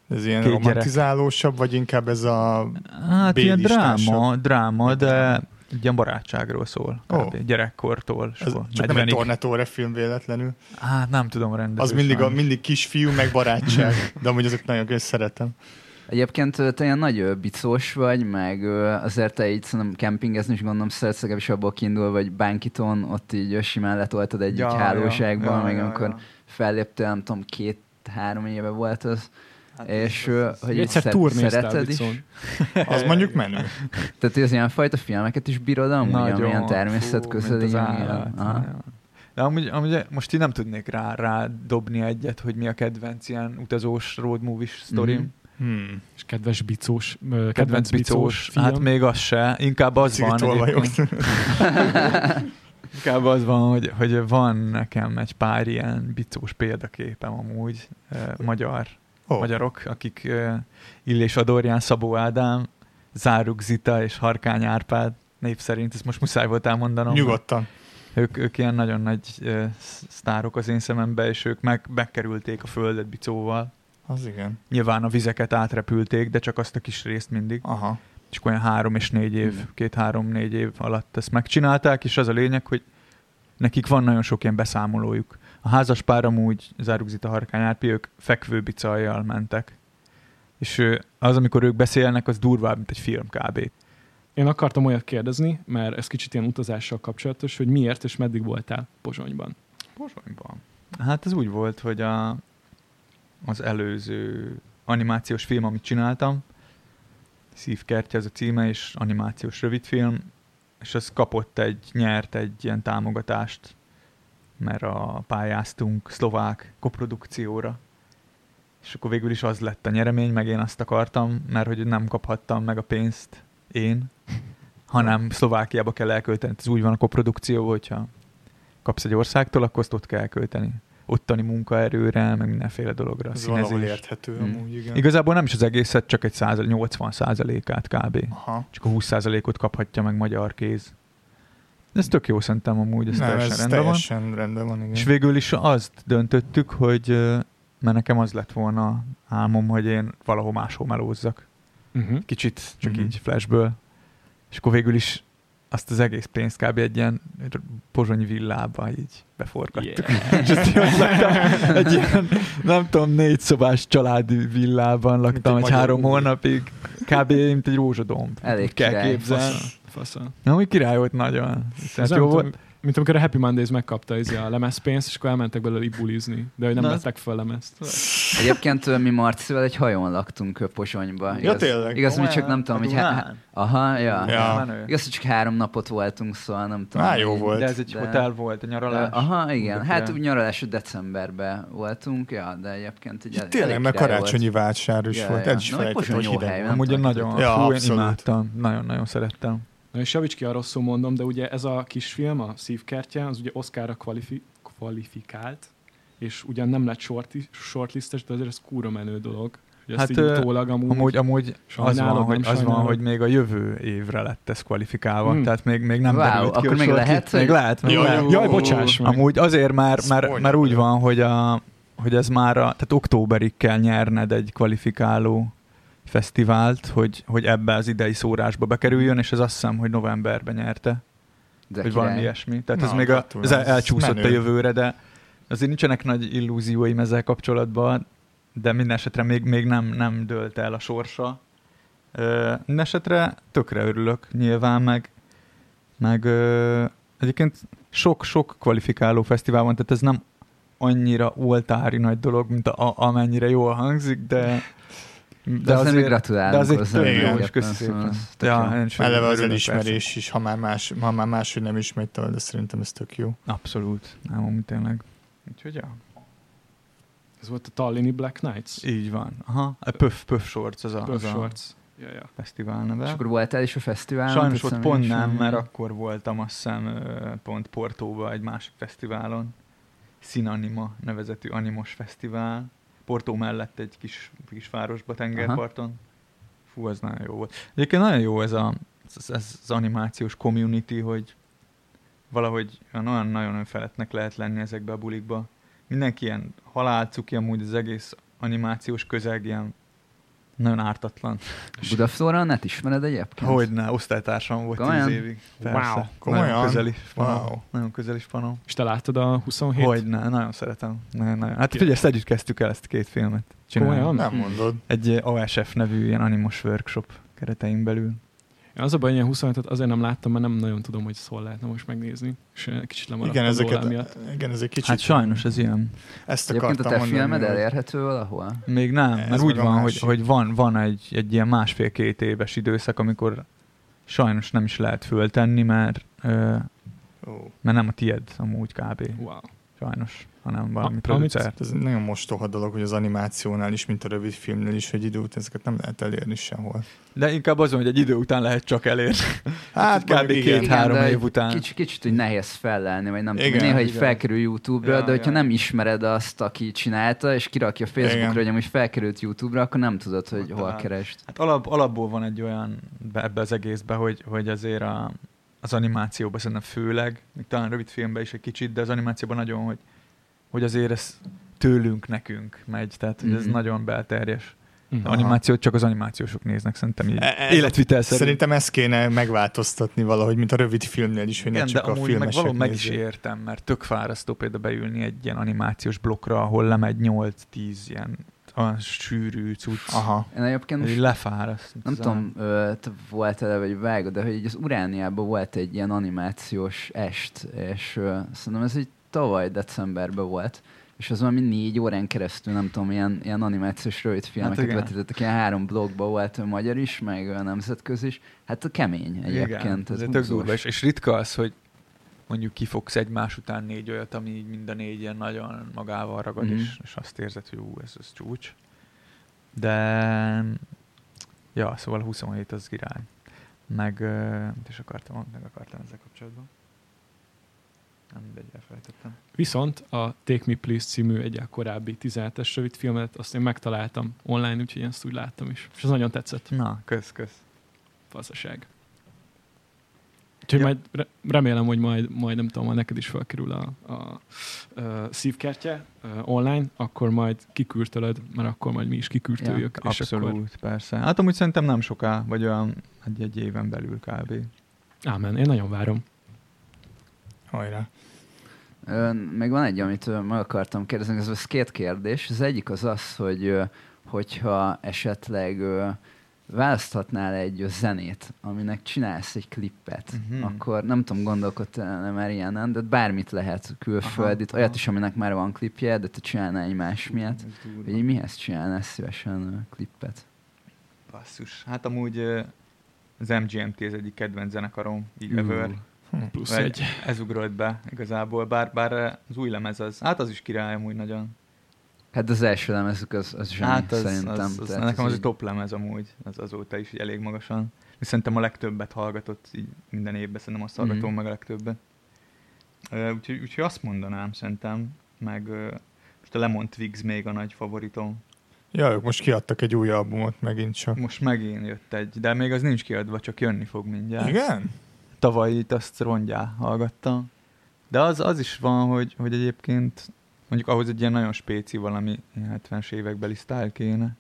Ez ilyen Két gyerek. romantizálósabb, vagy inkább ez a... Hát ilyen dráma, dráma, de egy ilyen barátságról szól. Oh. Gyerekkortól. Ez soha. csak nem egy 40-ig. Tornatore film véletlenül. Hát nem tudom rendezni. Az mindig, a, mindig kisfiú, meg barátság. De amúgy azok nagyon szeretem. Egyébként te ilyen nagy bicós vagy, meg azért te így szerintem kempingezni is gondolom szeretsz, legalábbis abból kiindul, vagy Bánkiton, ott így simán letoltad egyik Ja, hálóságban, ja, meg ja, amikor ja. felléptél, nem tudom, két-három éve volt az, Hát és ez- ez- hogy Egyszer szer- szereted is. Az mondjuk menő. Tehát hogy az ilyen fajta filmeket is bírod amúgy, Nagyon, amilyen természet közeli. az állat. De amúgy, amúgy most így nem tudnék rá, rá dobni egyet, hogy mi a kedvenc ilyen utazós road movie sztorim. Mhm. Hmm. És kedves bicós, kedvenc, Kedvenc bicós, film. hát még az se, inkább az van. Inkább az van, hogy, hogy van nekem egy pár ilyen bicós példaképem amúgy, eh, magyar, Oh. magyarok, akik eh, Illés Adorján, Szabó Ádám, Záruk Zita és Harkány Árpád név szerint, ezt most muszáj volt elmondanom. Nyugodtan. Ők, ők ilyen nagyon nagy eh, sztárok az én szemembe, és ők meg, megkerülték a földet bicóval. Az igen. Nyilván a vizeket átrepülték, de csak azt a kis részt mindig. Aha. És olyan három és négy év, Hmm. két-három-négy év alatt ezt megcsinálták, és az a lényeg, hogy nekik van nagyon sok ilyen beszámolójuk. A házas pár amúgy, Zárugzita Harkány Árpi, ők fekvő bicajjal mentek. És az, amikor ők beszélnek, az durvább, mint egy film kb. Én akartam olyat kérdezni, mert ez kicsit ilyen utazással kapcsolatos, hogy miért és meddig voltál Pozsonyban. Pozsonyban. Hát ez úgy volt, hogy a, az előző animációs film, amit csináltam, Szívkertje ez a címe, és animációs rövidfilm, és az kapott egy, nyert egy ilyen támogatást, mert a pályáztunk szlovák koprodukcióra. És akkor végül is az lett a nyeremény, meg én azt akartam, mert hogy nem kaphattam meg a pénzt én, hanem Szlovákiába kell elkölteni. Ez úgy van a koprodukció, hogyha kapsz egy országtól, akkor azt ott kell elkölteni. Ottani munkaerőre, meg mindenféle dologra. Ez valahol színezés. érthető Mm. amúgy, igen. Igazából nem is az egészet, csak egy százalék, 80 százalékát kb. Aha. Csak a 20 százalékot kaphatja meg magyar kéz. Ez tök jó szerintem amúgy, ez Nem, teljesen ez rendben van. teljesen rendben van, igen. És végül is azt döntöttük, hogy mert nekem az lett volna álmom, hogy én valahol máshol melózzak. Uh-huh. Kicsit csak Mhm. így flashből. És akkor végül is azt az egész pénzt kb. egy ilyen pozsonyi villába így beforgattuk. Yeah. És azt így ott laktam, egy ilyen, nem tudom, négy szobás családi villában laktam egy egy három hónapig. Kb. mint egy rózsadomb. Elég kell király. képzelni. Fasza. Na, úgy király volt nagyon. Ez Tehát nem jó tudom, volt. mint amikor a Happy Mondays megkapta izé a lemezpénzt, és akkor elmentek belőle ibulizni, de hogy nem Na, vettek fel lemezt. Egyébként mi Marcival egy hajón laktunk Pozsonyba. Ja, tényleg? Igaz, mi csak nem tudom, hogy... há- Dunán. Aha, ja. Ja. Igaz, hogy csak három napot voltunk, szóval nem tudom. Á, jó hogy- volt. De ez egy De- hotel volt, a nyaralás. Ö, Aha, igen. Hát úgy nyaralás decemberben voltunk, ja, de egyébként egy Ja, Tényleg, meg karácsonyi váltsár is Ja, volt. ja. Ez is Na, hogy Pozsony hogy jó hideg hely, Amúgy tudom, nagyon, hogy- Ja, fú, én abszolút. imádtam. Nagyon-nagyon szerettem. Na és javíts ki, ha rosszul mondom, de ugye ez a kis film, a Szívkertje, az ugye Oscarra kvalifi- kvalifikált, és ugyan nem lett short, shortlistes, de azért ez kúra menő dolog. Hogy ezt Hát, ö, utólag amúgy, Amúgy, amúgy az van, hogy, az van, hogy még a jövő évre lett ez kvalifikálva. Hmm. Tehát még, még nem Wow, derült ki, akkor még lehet, Még hogy- lehet, még Jaj, lehet. jó. Jaj, bocsáss meg! Amúgy azért már, Ezt mondjad mert úgy van, hogy, a, hogy ez már a, tehát októberig kell nyerned egy kvalifikáló fesztivált, hogy, hogy ebbe az idei szórásba bekerüljön, és ez azt hiszem, hogy novemberben nyerte, De vagy valami ilyesmi. Tehát Na, ez még a, ez gratulálok. el- elcsúszott Menő. a jövőre, de azért nincsenek nagy illúzióim ezzel kapcsolatban, de minden esetre még, még nem, nem dőlt el a sorsa. Ö, Minden esetre tökre örülök nyilván, meg, meg ö, egyébként sok-sok kvalifikáló fesztivál van, tehát ez nem annyira oltári nagy dolog, mint a, amennyire jól hangzik, de De, azért, még gratulálunk de azért hozzá, tök jó, és köszi szóval szépen. Ja, Eleve az elismerés is, ha már, más, ha már máshogy nem ismert, de szerintem ez tök jó. Abszolút, nem, amúgy tényleg. Úgyhogy ja. Ez volt a Tallini Black Nights. Így van. Aha. A Puff, Puff Shorts az a, Puff az a Shorts. Ja, ja. fesztivál neve. És akkor voltál is a fesztiválon? Sajnos ott pont nem, mert akkor voltam azt hiszem pont Portóba egy másik fesztiválon. Sinanima nevezetű animos fesztivál. Portó mellett egy kis, kis városba tengerparton. Fú, az nagyon jó volt. Egyébként nagyon jó ez, a, ez, ez az animációs community, hogy valahogy olyan nagyon önfeledtnek lehet lenni ezekbe a bulikba. Mindenki ilyen halálcuki, amúgy az egész animációs közeg ilyen nagyon ártatlan. Budaflóra net ismered egyébként? Hogyne, osztálytársam volt Komolyan? tíz évig. Persze. Wow. Komolyan? Nagyon közeli spanom. Wow. Nagyon közeli spanom. És te láttad a 27? Hogyne, nagyon szeretem. Nagyon, nagyon. Hát figyelj, ezt együtt kezdtük el ezt a két filmet csinálni. Komolyan? Nem mondod. Egy ASF nevű ilyen animos workshop keretein belül. Az a baj, hogy ilyen 27-et azért nem láttam, mert nem nagyon tudom, hogy szól lehetne most megnézni. És eh, kicsit lemaradtam Igen, ezeket, emiatt. igen, ez egy kicsit. Hát sajnos ez ilyen. Ezt Egyébként a akartam te mondani. filmed hogy- elérhető valahol? Még nem, Ez mert úgy a van, hogy, másik. hogy van, van egy, egy ilyen másfél-két éves időszak, amikor sajnos nem is lehet föltenni, mert, ö, Ó. mert nem a tied amúgy kb. Wow. Sajnos. Hanem valami A- producer. Hát Ez nagyon mostoha dolog, hogy az animációnál is, mint a rövid filmnél is, hogy idő után ezeket nem lehet elérni sehol. De inkább azon, hogy egy idő után lehet csak elérni. Hát kb. mondjuk igen. két- három de év után. Kicsit, kicsit úgy nehéz felelni, vagy nem Igen, tudom, néha így igen. felkerül YouTube-ra, Ja, de hogyha ja. nem ismered azt, aki csinálta, és kirakja Facebookra, Igen. hogy amúgy felkerült YouTube-ra, akkor nem tudod, hogy Ott hol talál. keresd. Hát alap, alapból van egy olyan be- ebbe az egészbe, hogy, hogy azért a, az animációban szerintem főleg, még talán rövid filmben is egy kicsit, de az animációban nagyon, hogy, hogy azért ez tőlünk, nekünk megy, tehát hogy ez Mhm. nagyon belterjes. Mhm. Aha. Animációt csak az animációsok néznek, szerintem így E- ez- életvitel szerint. Szerintem ezt kéne megváltoztatni valahogy, mint a rövid filmnél is, hogy ne Igen, de csak a amúgy meg filmesek való meg is értem, mert tök fárasztó például beülni egy ilyen animációs blokkra, ahol lemegy 8-10 ilyen a sűrű cucc. Aha. Én egyébként Hogy most lefáraszt. nem tudom, ö, te voltál vagy vágod, de hogy így az Urániában volt egy ilyen animációs est, és ö, szerintem ez egy tavaly decemberben volt, és az valami négy órán keresztül, nem tudom, ilyen, ilyen animációs rövid filmeket igen. vetítettek, ilyen három blogban volt magyar is, meg ö, nemzetközi is. Hát a kemény egyébként. Igen, ez tök durva, és, és ritka az, hogy mondjuk kifogsz egymás után négy olyat, ami így mind a négy ilyen nagyon magával ragad, Mhm. és, és azt érzed, hogy ú, ez, ez csúcs. De ja, szóval a 27 az király. Meg, mit is akartam, meg akartam ezzel kapcsolatban. Nem mindegy, elfelejtettem. Viszont a Take Me Please című egy korábbi 17-es rövid filmet, azt én megtaláltam online, úgyhogy én ezt úgy láttam is. És ez nagyon tetszett. Na, kösz, kösz. Fazaság. Úgyhogy Ja. majd re- remélem, hogy majd, majd nem tudom, ha neked is felkerül a, a, a szívkertje uh, online, akkor majd kiküldtölöd, mert akkor majd mi is kiküldtöljük. Ja, és abszolút, akkor, persze. Hát amúgy szerintem nem soká, vagy olyan egy-egy éven belül kb. ámen, én nagyon várom. Hajrá. Még van egy, amit meg akartam kérdezni, ez, ez két kérdés. Az egyik az az, hogy hogyha esetleg választhatnál egy zenét, aminek csinálsz egy klippet, Mhm. akkor nem tudom, gondolkodtál már ilyenen, de bármit lehet külföldit, Aha, olyat aha. is, aminek már van klipje, de te csinálnál egy más miatt. Hogy mihez csinálnál szívesen klippet? Basszus. Hát amúgy az MGMT az egyik kedvenc zenekarom, így ever. Plusz Vagy egy. Ez ugrott be igazából, bár, bár az új lemez az, hát az is király amúgy nagyon. Hát az első lemezük az, az zseni, hát az, szerintem. az, az, nekem az így- egy top lemez amúgy, az azóta is elég magasan. És szerintem a legtöbbet hallgatott így minden évben, szerintem azt hallgatom Mhm. meg a legtöbbet. Úgyhogy, úgyhogy azt mondanám szerintem, meg most a Lemon Twigs még a nagy favoritom. Ja, ők most kiadtak egy új albumot megint csak. Most megint jött egy, de még az nincs kiadva, csak jönni fog mindjárt. Igen? Tavaly itt azt rongyá hallgattam. De az, az is van, hogy, hogy egyébként mondjuk ahhoz egy ilyen nagyon spéci valami ilyen 70-es évekbeli sztál kéne.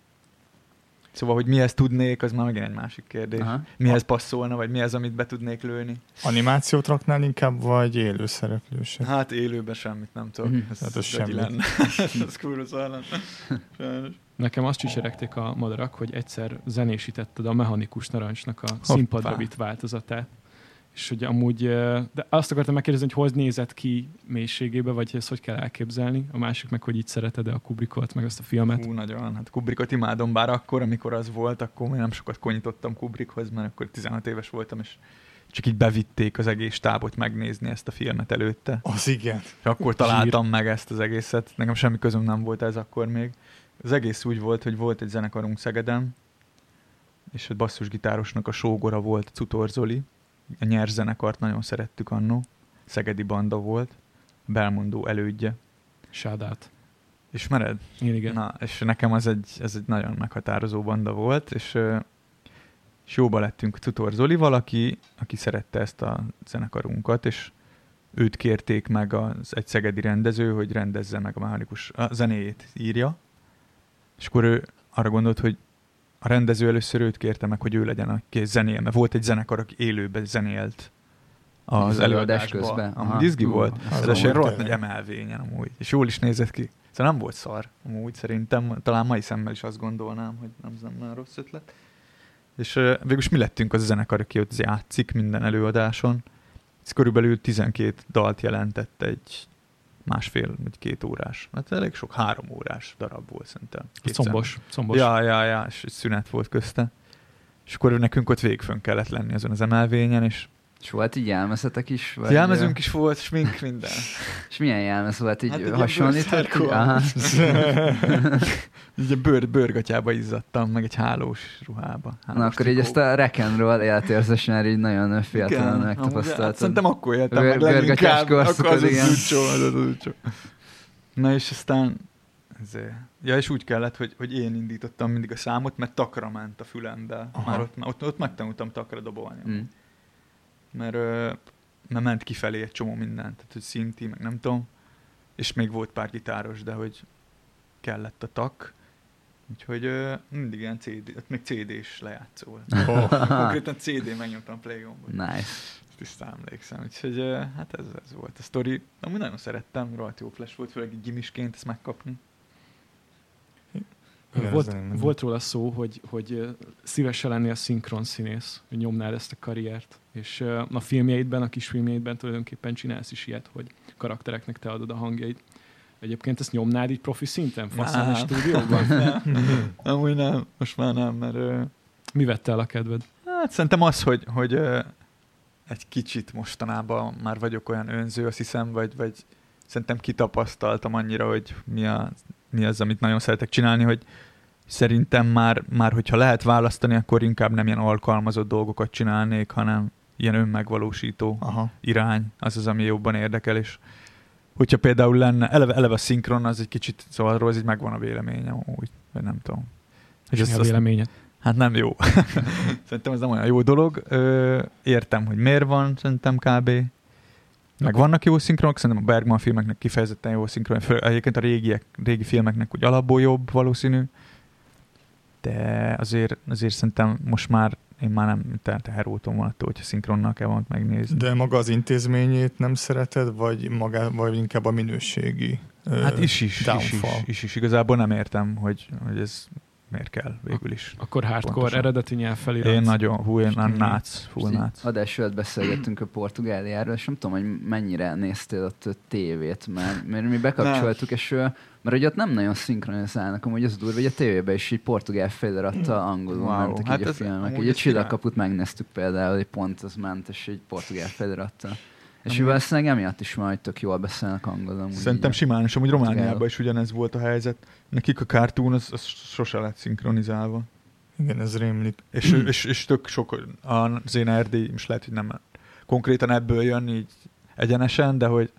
Szóval, hogy mihez tudnék, az már megint egy másik kérdés. Aha. Mihez passzolna, vagy mi az, amit be tudnék lőni. Animációt raknál inkább, vagy élő szereplőset? Hát élőben semmit nem tudok. Mhm. Ez, Hát az lenne. ez kurva. Nekem azt csicseregték a madarak, hogy egyszer zenésítetted a mechanikus narancsnak a színpadrövid változatát. És hogy amúgy, de azt akartam megkérdezni, hogy hogy nézett ki mélységébe, vagy ezt hogy kell elképzelni. A másik meg, hogy így szereted-e a Kubrickot, meg azt a filmet. Hú, nagyon. Hát Kubrickot imádom, bár akkor, amikor az volt, akkor még nem sokat konyítottam Kubrickhoz, mert akkor 16 éves voltam, és csak így bevitték az egész stábot megnézni ezt a filmet előtte. Az igen. És akkor találtam meg ezt az egészet. Nekem semmi közöm nem volt ez akkor még. Az egész úgy volt, hogy volt egy zenekarunk Szegeden, és a basszusgitárosnak a sógora volt Cutor Zoli. A nyers zenekart nagyon szerettük annó. Szegedi banda volt. Belmondó elődje. Sádát. Ismered? Én igen. Na, és nekem az egy, ez egy nagyon meghatározó banda volt, és, és jóba lettünk Tutor Zolival, aki, aki szerette ezt a zenekarunkat, és őt kérték meg az egy szegedi rendező, hogy rendezze meg a mechanikus a zenéjét írja, és akkor ő arra gondolt, hogy a rendező először őt kérte meg, hogy ő legyen a zenél, mert volt egy zenekar, aki élőben zenélt az Az előadás közben? Aha. izgi Ú, volt. amúgy rohadt nagy emelvényen amúgy. És jól is nézett ki. Szóval nem volt szar, amúgy szerintem. Talán mai szemmel is azt gondolnám, hogy nem, nem nagyon rossz ötlet. És uh, végülis mi lettünk az a zenekar, aki ott játszik minden előadáson. Ez körülbelül 12 dalt jelentett egy másfél vagy két órás. Hát elég sok három órás darab volt szerintem. Két Combos. Combos. Ja, ja, ja, és egy szünet volt közte. És akkor nekünk ott végfön kellett lenni azon az emelvényen, és És volt így jelmezetek is? Vagy Jelmezünk is volt, smink, minden. És milyen jelmez volt? Így hát hasonlított? Aha. így a bőr, bőrgatyába izzadtam, meg egy hálós ruhába. Hálós Na akkor így ezt a rock'n'roll életérzés már így nagyon fiatalon megtapasztaltad. Hát szerintem akkor éltem Bőr, meg leginkább, akkor az az utcsó, az az utcsó. Na és aztán ezért. Ja, és úgy kellett, hogy, hogy én indítottam mindig a számot, mert takra ment a fülembe. Aha. Már ott, ott, ott megtanultam takra dobolni. Mm mert, mert ment kifelé egy csomó mindent, tehát hogy szinti, meg nem tudom, és még volt pár gitáros, de hogy kellett a tak, úgyhogy mindig ilyen CD, ott még CD is lejátszó. Oh. Konkrétan CD megnyomtam Playgonból. Nice. Ezt tisztán emlékszem, úgyhogy hát ez, ez volt a sztori. Amúgy nagyon szerettem, rajta jó flash volt, főleg egy gimisként ezt megkapni. Volt, volt róla szó, hogy, hogy szívesen lennél szinkron színész, hogy nyomnád ezt a karriert. És a filmjeidben, a kis filmjeidben tulajdonképpen csinálsz is ilyet, hogy karaktereknek te adod a hangjait. Egyébként ezt nyomnád így profi szinten, faszán a stúdióban? nem. Amúgy nem, most már nem, mert... Mi vette el a kedved? Hát szerintem az, hogy, hogy egy kicsit mostanában már vagyok olyan önző, azt hiszem, vagy, vagy szerintem kitapasztaltam annyira, hogy mi, a, mi az, amit nagyon szeretek csinálni, hogy szerintem már, már hogyha lehet választani, akkor inkább nem ilyen alkalmazott dolgokat csinálnék, hanem ilyen önmegvalósító Aha. irány, az az, ami jobban érdekel, és hogyha például lenne, eleve, eleve a szinkron, az egy kicsit, szóval arról az így megvan a véleményem, úgy, vagy nem tudom. És mi a véleményed? Hát nem jó. szerintem ez nem olyan jó dolog. Ö, értem, hogy miért van, szerintem kb. Meg okay. vannak jó szinkronok, szerintem a Bergman filmeknek kifejezetten jó szinkron, egyébként a régiek, régi filmeknek úgy alapból jobb valószínű, de azért, azért szerintem most már én már nem tehát heróton van attól, hogyha szinkronnal kell valamit megnézni. De maga az intézményét nem szereted, vagy, maga, vagy inkább a minőségi Hát is is, is, is, is, is, igazából nem értem, hogy, hogy ez miért kell végül is. Akkor hardcore Pontosan. eredeti nyelv felirat. Én nagyon, hú, én a nác, full nác. Adás előtt beszélgettünk a Portugáliáról, és nem tudom, hogy mennyire néztél ott a tévét, mert, mert mi bekapcsoltuk, nem. és mert hogy ott nem nagyon szinkronizálnak, amúgy az durva, hogy a tévében is így portugál felirattal angolul wow, mentek hát így a filmek. Így a csillagkaput megnéztük például, hogy pont az ment, és egy portugál felirattal. És mivel valószínűleg emiatt is majd tök jól beszélnek angolul. Szerintem simán, és amúgy Romániában is ugyanez volt a helyzet. Nekik a cartoon az, az sose lett szinkronizálva. Igen, ez rémlik. És, és, és tök sok az én erdély, és lehet, hogy nem konkrétan ebből jön így egyenesen, de hogy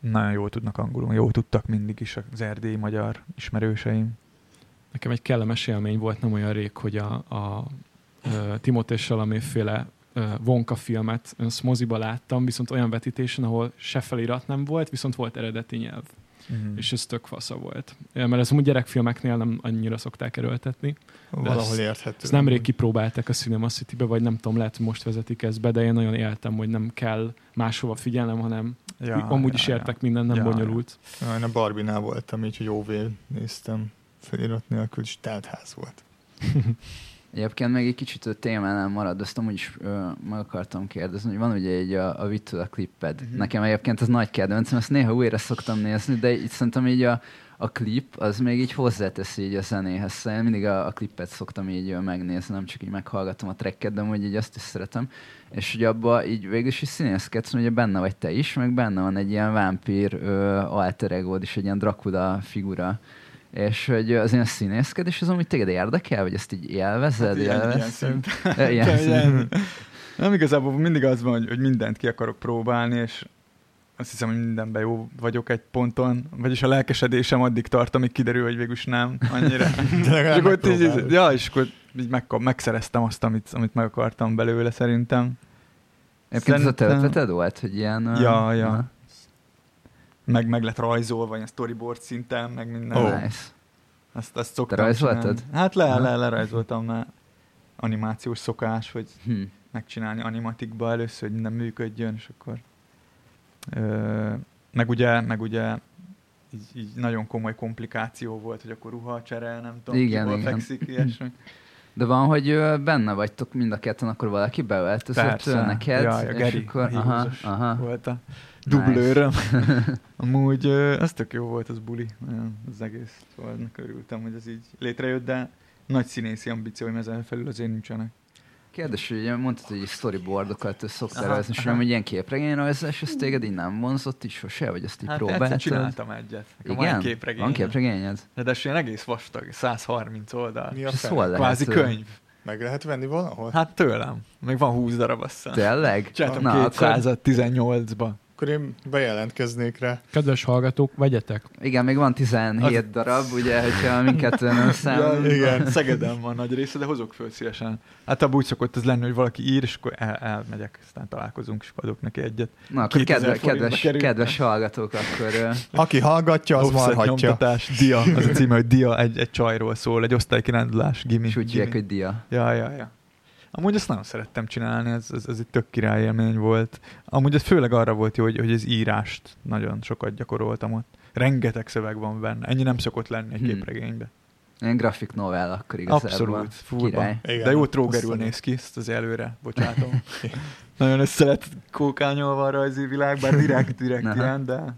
nagyon jól tudnak angolul, jól tudtak mindig is az erdélyi magyar ismerőseim. Nekem egy kellemes élmény volt nem olyan rég, hogy a, a, a Timothée Chalamet féle Vonka filmet moziba láttam, viszont olyan vetítésen, ahol se felirat nem volt, viszont volt eredeti nyelv. Uh-huh. És ez tök fasza volt. Mert ez úgy gyerekfilmeknél nem annyira szokták erőltetni. Valahol ezt, érthető. Ezt nemrég kipróbálták a Cinema City-be, vagy nem tudom, lehet, hogy most vezetik ezt be, de én nagyon éltem, hogy nem kell máshova figyelnem, hanem ja, amúgy ja, is értek ja. minden, nem ja, bonyolult. Ja. Én a Barbie-nál voltam, így, hogy óvé néztem felirat nélkül, és teltház volt. Egyébként még egy kicsit a témánál marad, azt amúgy is ö, meg akartam kérdezni, hogy van ugye egy a, a Vittula klipped. Uh-huh. Nekem egyébként ez nagy kedvencem, ezt néha újra szoktam nézni, de így szerintem így a, a klip az még így hozzáteszi így a zenéhez. Szóval én mindig a, a klippet szoktam így megnézni, nem csak így meghallgatom a tracket, de hogy így azt is szeretem. És hogy abban így végül is színészkedsz, ugye benne vagy te is, meg benne van egy ilyen vámpír alter ego is, egy ilyen Dracula figura és hogy az ilyen színészkedés az, amit téged érdekel, vagy ezt így élvezed? Hát ilyen, ilyen, ilyen, ilyen. Nem igazából mindig az van, hogy, hogy mindent ki akarok próbálni, és azt hiszem, hogy mindenben jó vagyok egy ponton, vagyis a lelkesedésem addig tart, amíg kiderül, hogy végülis nem annyira. De és akkor így, ja, és akkor így meg, megszereztem azt, amit, amit meg akartam belőle szerintem. Egyébként Szerintem... ez a te ötleted volt, hogy ilyen... Ja, ja. Na meg, meg lett rajzolva, ilyen storyboard szinten, meg minden. Oh. Nice. Azt, azt szoktam Te rajzoltad? Hát le, le, lerajzoltam már animációs szokás, hogy hmm. megcsinálni animatikba először, hogy minden működjön, és akkor ö, meg ugye, meg ugye így, így nagyon komoly komplikáció volt, hogy akkor ruha cserel, nem tudom, igen, ki igen. fekszik, ilyesmi. De van, hogy benne vagytok mind a ketten, akkor valaki beöltözött Persze. neked, ja, ja, Geri, és akkor aha, aha. volt a dublőröm. Nice. Amúgy az tök jó volt az buli, az egész. Szóval örültem, hogy ez így létrejött, de nagy színészi ambícióim ezen felül azért nincsenek. Kérdés, hogy ugye mondtad, hogy storyboardokat szoktál rajzni, és nem egy ilyen képregényrajzás, ez téged így nem vonzott is sose, vagy azt így Hát próbáltad? csináltam egyet. Igen? Van képregény. Van képregényed? De, de ilyen egész vastag, 130 oldal. Mi a lehet? Kvázi könyv. Meg lehet venni valahol? Hát tőlem. Még van 20 darab azt hiszem. Tényleg? Csináltam Na, akkor- 218-ba. Akkor én bejelentkeznék rá. Kedves hallgatók, vegyetek! Igen, még van 17 Az- darab, ugye, hogyha minket nem számolunk. igen. Szegeden van nagy része, de hozok föl szívesen. Hát abban úgy szokott az lenni, hogy valaki ír, és akkor el, elmegyek, aztán találkozunk, és adok neki egyet. Na, akkor 2000 kedve, kedves, kerül. kedves hallgatók, akkor Aki hallgatja, az marhatja. dia, az a címe, hogy dia, egy, egy csajról szól, egy osztálykirándulás, gimi. és úgy hívják, hogy dia. Ja, ja, ja. Amúgy ezt nagyon szerettem csinálni, ez, ez, ez egy tök király élmény volt. Amúgy ez főleg arra volt jó, hogy, hogy az írást nagyon sokat gyakoroltam ott. Rengeteg szöveg van benne. Ennyi nem szokott lenni egy Hmm. képregénybe. Ilyen grafik novel akkor igazából. Abszolút, furba. De jó trógerül azt néz ki, ezt az előre, bocsátom. Nagyon össze lett kókányolva a rajzi világ, bár direkt, direkt ilyen, de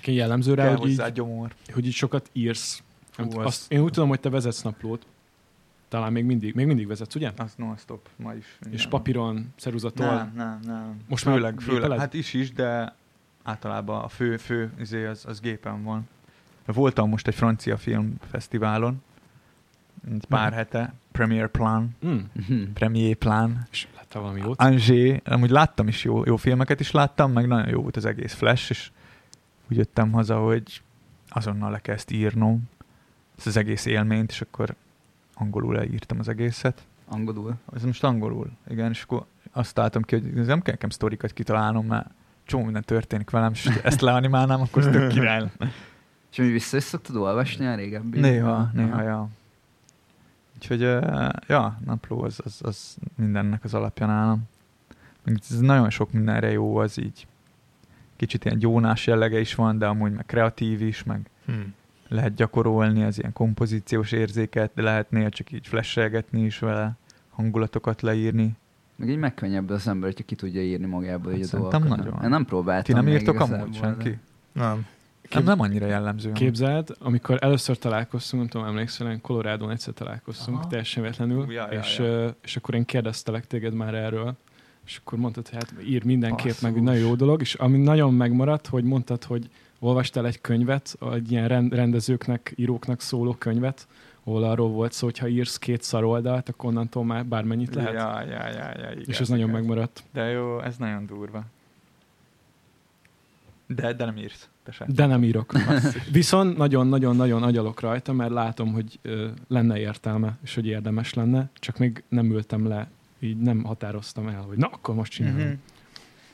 Ki jellemző rá, hogy így, gyomor. hogy így sokat írsz. Hú, Hú, az- azt, én úgy tudom, hogy te vezetsz naplót. Talán még mindig, még mindig vezetsz, ugye? Az non-stop, ma is. És minden. papíron, ceruzatol. Nem, nem, nem. Most már főleg, főleg, gépeled? hát is is, de általában a fő, fő izé az, az gépen van. Voltam most egy francia filmfesztiválon, egy pár Mhm. hete, Premier Plan, Mm. Premier Plan, És láttál valami jót? Angers, amúgy láttam is jó, jó filmeket is láttam, meg nagyon jó volt az egész Flash, és úgy jöttem haza, hogy azonnal le kell ezt írnom, ezt az egész élményt, és akkor angolul leírtam az egészet. Angolul. Ez most angolul, igen, és akkor azt találtam ki, hogy ez nem kell nekem sztorikat kitalálnom, mert csomó minden történik velem, és ezt leanimálnám, akkor ez tök király lenne. És mi vissza is szoktad olvasni a régebbi? Néha, néha, ja. Úgyhogy, uh, ja, napló az, az, az mindennek az alapja nálam. Ez nagyon sok mindenre jó, az így kicsit ilyen gyónás jellege is van, de amúgy meg kreatív is, meg Hm. Lehet gyakorolni az ilyen kompozíciós érzéket, de lehet néha csak így flashelgetni is vele, hangulatokat leírni. Meg így megkönnyebb az ember, hogyha ki tudja írni magából Hát így a szerintem dolgokat. nagyon. Én nem próbáltam Ti nem írtok amúgy de- senki? Nem. Nem, nem annyira jellemző. Képzeld, amikor először találkoztunk, nem tudom, emlékszel, én Colorado-n egyszer találkoztunk, Aha. teljesen véletlenül, ja, ja, és, ja. és akkor én kérdeztelek téged már erről, és akkor mondtad, hogy hát ír mindenképp, meg Basszus. egy nagyon jó dolog, és ami nagyon megmaradt, hogy mondtad, hogy olvastál egy könyvet, egy ilyen rend- rendezőknek, íróknak szóló könyvet, ahol arról volt szó, hogy ha írsz két szaroldalt, akkor onnantól már bármennyit lehet. Ja, ja, ja, ja, igen, és ez nagyon megmaradt. De jó, ez nagyon durva. De, de nem írsz. Te sem. De nem írok. Viszont nagyon-nagyon-nagyon agyalok rajta, mert látom, hogy ö, lenne értelme, és hogy érdemes lenne, csak még nem ültem le, így nem határoztam el, hogy na, akkor most csinálom. Mhm.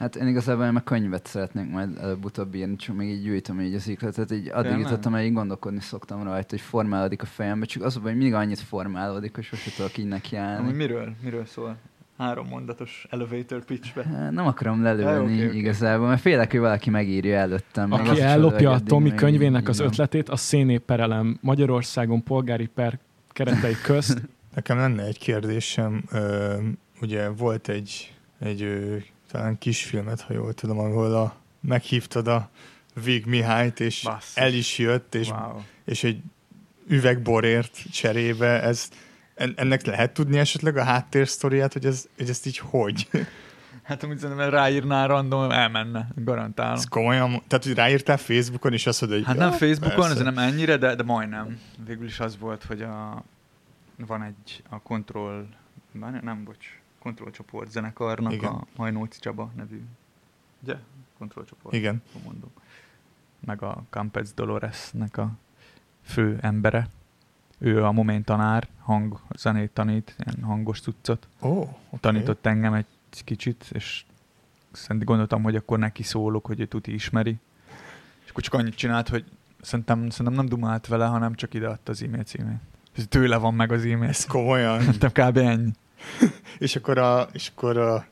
Hát én igazából én meg könyvet szeretnék majd előbb-utóbb írni, csak még így gyűjtöm így az ikletet, így addig hogy így gondolkodni szoktam rajta, hogy formálódik a fejembe, csak az a baj, hogy mindig annyit formálódik, hogy sose tudok így nekiállni. miről? Miről szól? Három mondatos elevator pitchbe. Nem akarom Ja, lelőni oké, oké. igazából, mert félek, hogy valaki megírja előttem. Aki ellopja a Tomi könyvének az ötletét, a széné perelem Magyarországon polgári per keretei közt. Nekem lenne egy kérdésem. Ö, ugye volt egy, egy talán kisfilmet, ha jól tudom, ahol a, meghívtad a Vig Mihályt, és Basszus. el is jött, és, Wow. és egy üveg borért cserébe. Ez, en- ennek lehet tudni esetleg a háttérsztoriát, hogy, ez, hogy ezt így hogy? Hát amúgy szerintem ráírná random, elmenne, garantálom. Ez komolyan, tehát hogy ráírtál Facebookon, és azt mondod, hogy Hát nem Facebookon, ez nem ennyire, de, de majdnem. Végül is az volt, hogy a, van egy a Control, várj, nem, bocs, Control csoport zenekarnak Igen. a Majnóci Csaba nevű, ugye? Control csoport, Igen. mondom. Meg a Campez Doloresnek a fő embere. Ő a Momén tanár, hang, zenét tanít, ilyen hangos cuccot. Ó, okay. Tanított engem egy kicsit, és szerintem gondoltam, hogy akkor neki szólok, hogy ő tuti ismeri. És akkor csak annyit csinált, hogy szerintem, szerintem nem dumált vele, hanem csak ideadta az e-mail címét. Ez tőle van meg az e-mail. Ez komolyan. Szerintem kb. ennyi. és akkor a, és akkor a,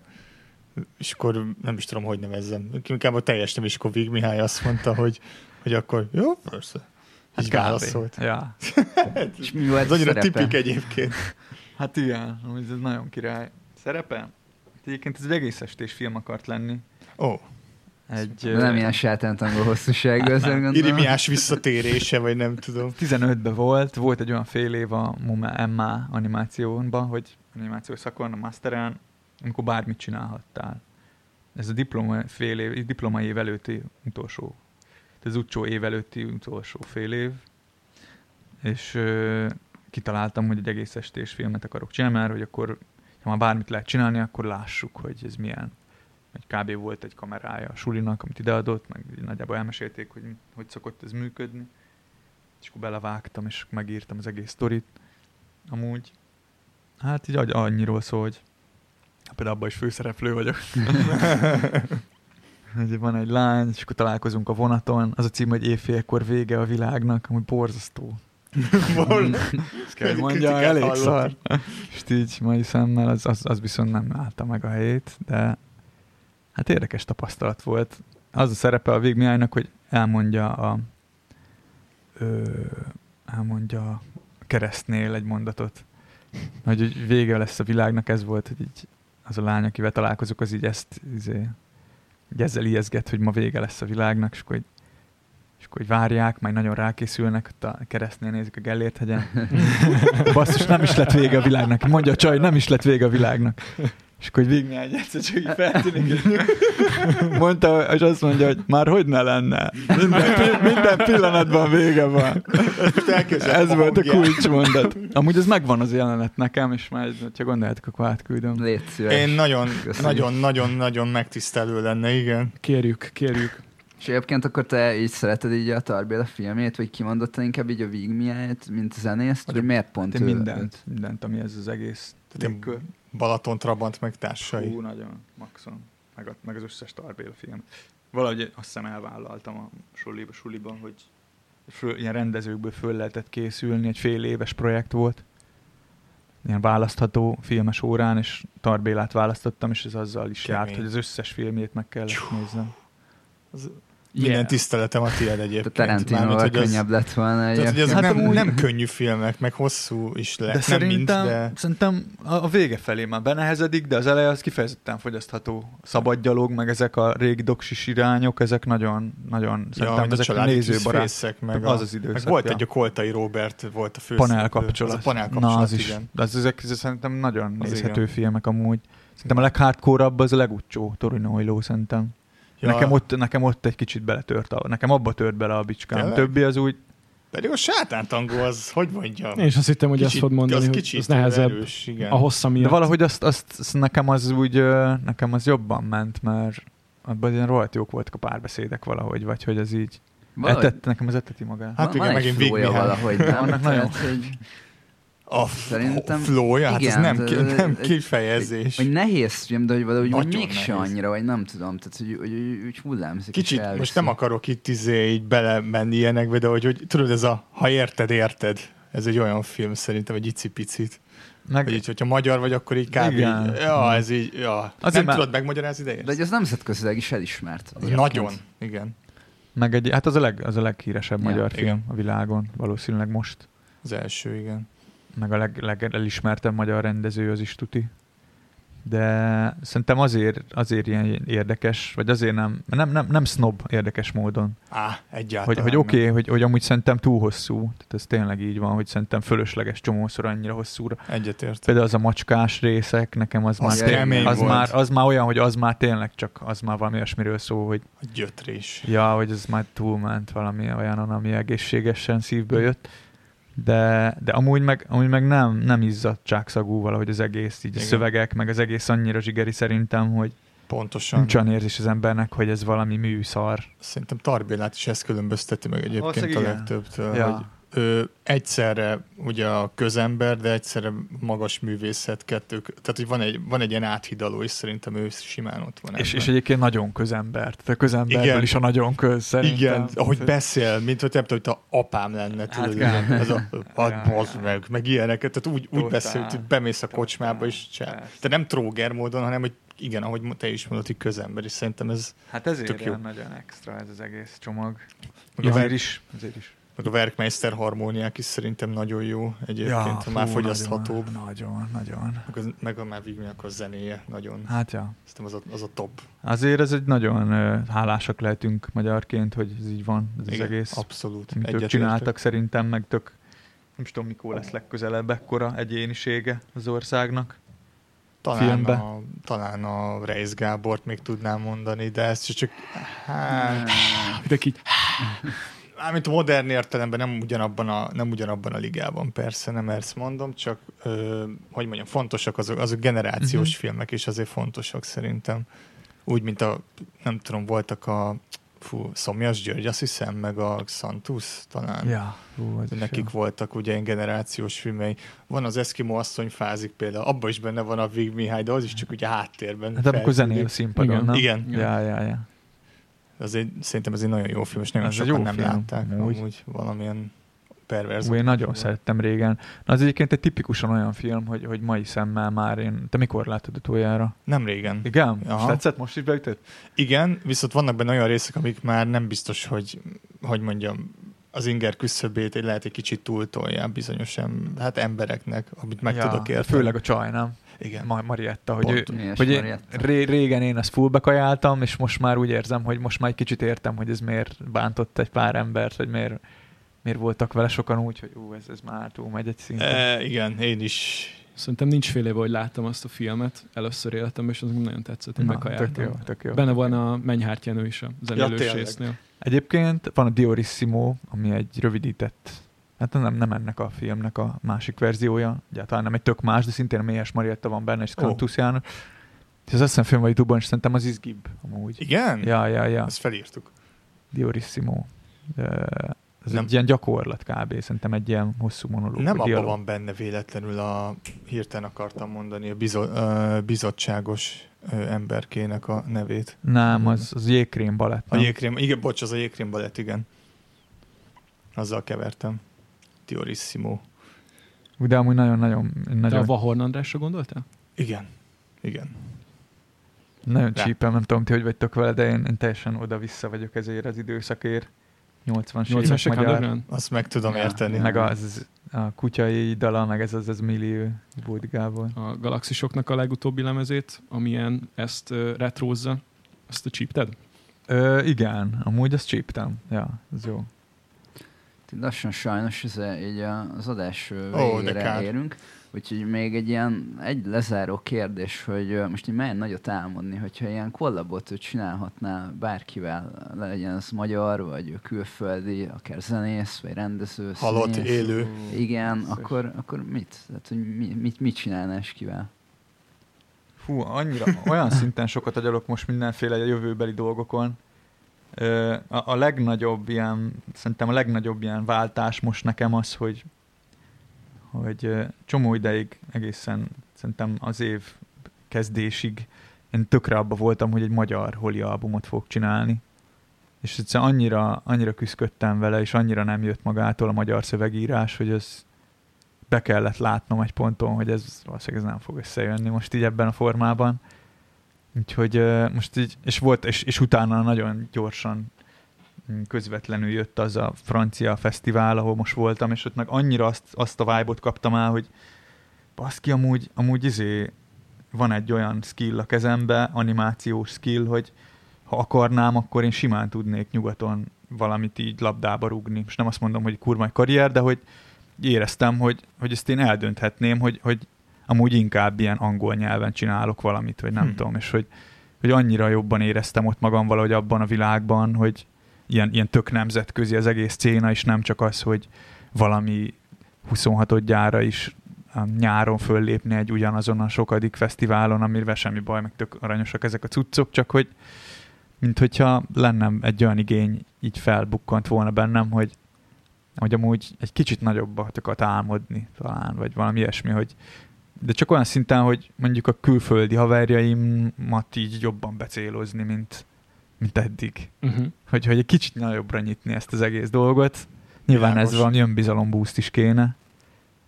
és akkor nem is tudom, hogy nevezzem. Inkább a teljes nem is, akkor Vig Mihály azt mondta, hogy, hogy akkor jó, persze. Hát Így válaszolt. Ja. És mi volt Ez a annyira szerepe? tipik egyébként. Hát igen, ez nagyon király. Szerepe? Hát Egyébként ez egy egész estés film akart lenni. Ó, Egy, De nem ilyen sátántangó hosszúságú, Hát gondolom. Irimiás visszatérése, vagy nem tudom. 15-ben volt, volt egy olyan fél év a Muma Emma animációban, hogy animációs szakon, a masteren, amikor bármit csinálhattál. Ez a diploma, fél év, diploma év előtti utolsó, az utcsó év előtti utolsó fél év, és ö, kitaláltam, hogy egy egész estés filmet akarok csinálni, mert hogy akkor, ha már bármit lehet csinálni, akkor lássuk, hogy ez milyen. Egy kb. volt egy kamerája a sulinak, amit ideadott, meg nagyjából elmesélték, hogy hogy szokott ez működni. És akkor belevágtam, és megírtam az egész sztorit. Amúgy, hát így annyiról szól, hogy például abban is főszereplő vagyok. hogy van egy lány, és akkor találkozunk a vonaton. Az a cím, hogy éjfélkor vége a világnak, amúgy borzasztó. Ezt kell, hogy mondja, Kritikát elég szar. És így mai szemmel az, az, az viszont nem állta meg a helyét, de hát érdekes tapasztalat volt. Az a szerepe a végmiájnak, hogy elmondja a ö, elmondja a keresztnél egy mondatot. Hogy, vége lesz a világnak, ez volt, hogy így az a lány, akivel találkozok, az így ezt izé, így ezzel ijeszget, hogy ma vége lesz a világnak, és akkor, hogy, és akkor hogy várják, majd nagyon rákészülnek, ott a keresztnél nézik a Gellért hegyen. Basszus, nem is lett vége a világnak. Mondja a csaj, nem is lett vége a világnak. És akkor hogy végig egy egyszer csak így feltűnik. Mondta, és azt mondja, hogy már hogy ne lenne. Minden, minden pillanatban vége van. Ez volt a kulcsmondat. Amúgy ez megvan az jelenet nekem, és már, ha gondoljátok, akkor átküldöm. Légy szíves. Én nagyon, Köszönjük. nagyon, nagyon, nagyon megtisztelő lenne, igen. Kérjük, kérjük. És egyébként akkor te így szereted így a Tarbéla filmét, vagy kimondottan inkább így a Vigmiáját, mint zenészt, vagy miért pont Hát én ő- mindent, mindent, ami ez az egész Tehát én Balaton Trabant meg társai. Hú, nagyon, maxon. Meg, a, meg az összes Tarbéla film. Valahogy azt hiszem elvállaltam a suliba, suliban, hogy föl, ilyen rendezőkből föl lehetett készülni, egy fél éves projekt volt. Ilyen választható filmes órán, és Tarbélát választottam, és ez azzal is Kemény. járt, hogy az összes filmjét meg kellett néznem. Az, minden Yeah. tiszteletem a tiéd A egyébként. Tarantinóval Mármint, hogy az- könnyebb lett volna Tehát, hogy ezek Hát nem, amúgy- nem könnyű filmek, meg hosszú is De lehet. Nem mind, szerintem, de... szerintem a, a vége felé már benehezedik, de az eleje az kifejezetten fogyasztható. Szabadgyalog, meg ezek a régi doksis irányok, ezek nagyon, nagyon, Ja, szerintem a ezek a nézőbarát. meg, Az a, az időszak, meg volt ja. egy a Koltai Robert, volt a fő panel kapcsolat. Az a panel kapcsolat, Na, az is. igen. De az, ezek, ezek szerintem nagyon Az nézhető igen. filmek amúgy. Szerintem a leghardcore az a legutcsó Torino Oiló szerintem. Ja, Nekem, ott, nekem ott egy kicsit beletört, a, nekem abba tört bele a bicskám. Tényleg? Többi az úgy, Pedig a sátántangó az, hogy mondjam? Én is azt hittem, hogy kicsit, ezt fog mondani, az hogy kicsit az nehezebb erős, igen. a hossza de miatt. valahogy azt, azt, azt, nekem az úgy, nekem az jobban ment, mert abban ilyen rohadt jók voltak a párbeszédek valahogy, vagy hogy ez így Valahogy- etett, nekem az eteti magát. Hát van, igen, van megint Mihály. valahogy, nem? Annak nagyon- Tehát, hogy, A Szerintem- flója, hát ez igen, nem, de- ki, de- nem kifejezés. hogy nehéz film, de hogy valahogy hogy Nagyon mégse nehéz. annyira, vagy nem tudom, tehát hogy, hogy, hogy, hogy hullámzik. Kicsit, most nem akarok itt izé így belemenni ilyenekbe, de hogy, hogy tudod, ez a ha érted, érted. Ez egy olyan film szerintem, egy icipicit. Meg, Hogy így, hogyha magyar vagy, akkor így kb. Igen. Így, ja, ez így, ja. Azért nem már- tudod megmagyarázni, de De érsz. hogy az nemzetközileg is elismert. Az. Nagyon, igen. meg egy, hát az a, leg, az a leghíresebb Ja, magyar film igen. a világon, valószínűleg most. Az első, igen. Meg a leg, legelismertebb magyar rendező az is tuti. De szerintem azért, azért ilyen érdekes, vagy azért nem, nem, nem, nem snob érdekes módon. Á, egyáltalán Hogy, hogy oké, okay, hogy, hogy amúgy szerintem túl hosszú, tehát ez tényleg így van, hogy szerintem fölösleges csomószor annyira hosszúra. Egyetért. Például az a macskás részek, nekem az, Az már, kemény az, volt. már, az már olyan, hogy az már tényleg csak, az már valami olyasmiről szól, hogy A gyötrés. ja, hogy ez már túlment valami olyanon, ami egészségesen szívből jött. De, de amúgy meg, amúgy meg nem, nem izzadságszagú valahogy az egész, így Igen. a szövegek, meg az egész annyira zsigeri szerintem, hogy Pontosan. nincs olyan érzés az embernek, hogy ez valami műszar. Szerintem Tarbélát is ezt különbözteti meg egyébként Valószínűleg a legtöbbtől, Ja. hogy ő egyszerre ugye a közember, de egyszerre magas művészet kettők. Tehát, hogy van egy, van egy ilyen áthidaló, és szerintem ő simán ott van. És, ebben. és egyébként nagyon közember. Tehát a közemberből Igen. is a nagyon köz szerintem. Igen, ahogy beszél, mint hogy nem tudom, hogy a apám lenne, tudod, Hát, hát, ez a hát ja, meg, meg ilyeneket, tehát úgy, úgy beszél, hogy bemész a kocsmába, és csinál. De nem tróger módon, hanem hogy igen, ahogy te is mondod, hogy közember, és szerintem ez Hát ezért Tök jó. nagyon extra ez az egész csomag. meg, Ja, a, azért is. Azért is. Meg a Werkmeister harmóniák is szerintem nagyon jó egyébként, ha már fú, fogyaszthatóbb. Nagyon, nagyon, nagyon. Meg, az, meg a a zenéje nagyon. Hát ja. Szerintem az a, az a top. Azért ez egy nagyon ö, hálásak lehetünk magyarként, hogy ez így van, ez az Igen, egész. Abszolút. Amit ők csináltak szerintem, meg tök nem is tudom mikor lesz legközelebb ekkora egyénisége az országnak. Talán filmbe. a, talán a Reis Gábort még tudnám mondani, de ez csak, hát, Mindenki így, mármint a modern értelemben nem ugyanabban a, nem ugyanabban a ligában, persze, nem ezt mondom, csak, ö, hogy mondjam, fontosak azok, azok generációs Mhm. filmek is azért fontosak szerintem. Úgy, mint a, nem tudom, voltak a fú, Szomjas György, azt hiszem, meg a Xantus talán. Ja, hú, Nekik jó. voltak ugye ilyen generációs filmei. Van az Eskimo asszony fázik például, abban is benne van a Vig Mihály, de az is csak ugye háttérben. Hát amikor zenél a feltűnik. színpadon, Igen. nem? Igen. Ja, ja, ja. Azért, szerintem ez egy nagyon jó film, és nagyon Ez egy sokan jó nem film, látták amúgy. amúgy valamilyen perverz. Én nagyon szerettem régen. Na, az egyébként egy tipikusan olyan film, hogy, hogy mai szemmel már én... Te mikor láttad utoljára? Nem régen. Igen? Aha. És tetszett? Most is beütött? Igen, viszont vannak benne olyan részek, amik már nem biztos, hogy, hogy mondjam, az inger küszöbét egy lehet egy kicsit túltolják bizonyos em, hát embereknek, amit meg ja, tudok érteni. Főleg a csaj, nem? Igen. Ma- Marietta, hogy, Pont. ő, hogy én, ré, régen én ezt fullbe kajáltam, és most már úgy érzem, hogy most már egy kicsit értem, hogy ez miért bántott egy pár embert, hogy miért, miért voltak vele sokan úgy, hogy ú, ez, ez már túl megy egy szinten. E, igen, én is. Szerintem nincs fél éve, hogy láttam azt a filmet először életemben, és az nagyon tetszett, hogy Na, tök jó, tök jó. Benne van a mennyhártyánő is a zenélős tényleg. résznél. Egyébként van a Diorissimo, ami egy rövidített, hát nem, nem ennek a filmnek a másik verziója, egyáltalán nem egy tök más, de szintén a Méhes Marietta van benne, és Ó. Skantus János. És az azt film vagy youtube és szerintem az izgibb amúgy. Igen? Ja, ja, ja. Ezt felírtuk. Diorissimo. Ez Nem. egy ilyen gyakorlat kb. Szerintem egy ilyen hosszú monológ. Nem abban van benne véletlenül a, hirtelen akartam mondani, a bizo, uh, bizottságos uh, emberkének a nevét. Nem, az, az jégkrém balett. A nem? jégkrém, igen, bocs, az a jégkrém balett, igen. Azzal kevertem. Diorissimo. De amúgy nagyon-nagyon, Te a nagyon, Vahorn Andrásra gondoltál? Igen. Igen. nagyon Rá. csípem, nem tudom ti, hogy vagytok vele, de én, én teljesen oda-vissza vagyok ezért az időszakért. 80-as 80 éves esek magyar. Azt meg tudom Ja, érteni. Meg az, a kutyai dala, meg ez az, az millió Budgából. A Galaxisoknak a legutóbbi lemezét, amilyen ezt uh, retrózza, azt a csípted? Ö, igen, amúgy azt csíptem. Ja, ez jó. Lassan sajnos ez így a- az adás végére kár. érünk. Úgyhogy még egy ilyen, egy lezáró kérdés, hogy most így melyen nagyot álmodni, hogyha ilyen kollabot ő csinálhatná bárkivel, legyen ez magyar, vagy külföldi, akár zenész, vagy rendező, Halott, színész. élő. Igen, Basszus. akkor, akkor mit? Tehát, hogy mi, mit, mit csinálná és kivel? Fú, annyira, olyan szinten sokat agyalok most mindenféle jövőbeli dolgokon. A, a legnagyobb ilyen, szerintem a legnagyobb ilyen váltás most nekem az, hogy, hogy csomó ideig egészen szerintem az év kezdésig én tökre abba voltam, hogy egy magyar holi albumot fogok csinálni. És egyszerűen annyira, annyira küzdködtem vele, és annyira nem jött magától a magyar szövegírás, hogy ez be kellett látnom egy ponton, hogy ez valószínűleg ez nem fog összejönni most így ebben a formában. Úgyhogy ö, most így, és volt, és, és utána nagyon gyorsan mm, közvetlenül jött az a francia fesztivál, ahol most voltam, és ott meg annyira azt, azt a vibe-ot kaptam el, hogy baszki, amúgy, amúgy izé van egy olyan skill a kezembe, animációs skill, hogy ha akarnám, akkor én simán tudnék nyugaton valamit így labdába rúgni. És nem azt mondom, hogy kurva karrier, de hogy éreztem, hogy, hogy ezt én eldönthetném, hogy, hogy amúgy inkább ilyen angol nyelven csinálok valamit, vagy nem Hm. hmm. tudom, és hogy, hogy annyira jobban éreztem ott magam valahogy abban a világban, hogy ilyen, ilyen tök nemzetközi az egész széna, és nem csak az, hogy valami 26 gyára is um, nyáron föllépni egy ugyanazon a sokadik fesztiválon, amivel semmi baj, meg tök aranyosak ezek a cuccok, csak hogy mint hogyha lennem egy olyan igény így felbukkant volna bennem, hogy hogy amúgy egy kicsit nagyobbat álmodni talán, vagy valami ilyesmi, hogy de csak olyan szinten, hogy mondjuk a külföldi haverjaimat így jobban becélozni, mint, mint eddig. Uh-huh. Hogy, hogy egy kicsit nagyobbra nyitni ezt az egész dolgot. Nyilván Világos. ez valami önbizalom boost is kéne.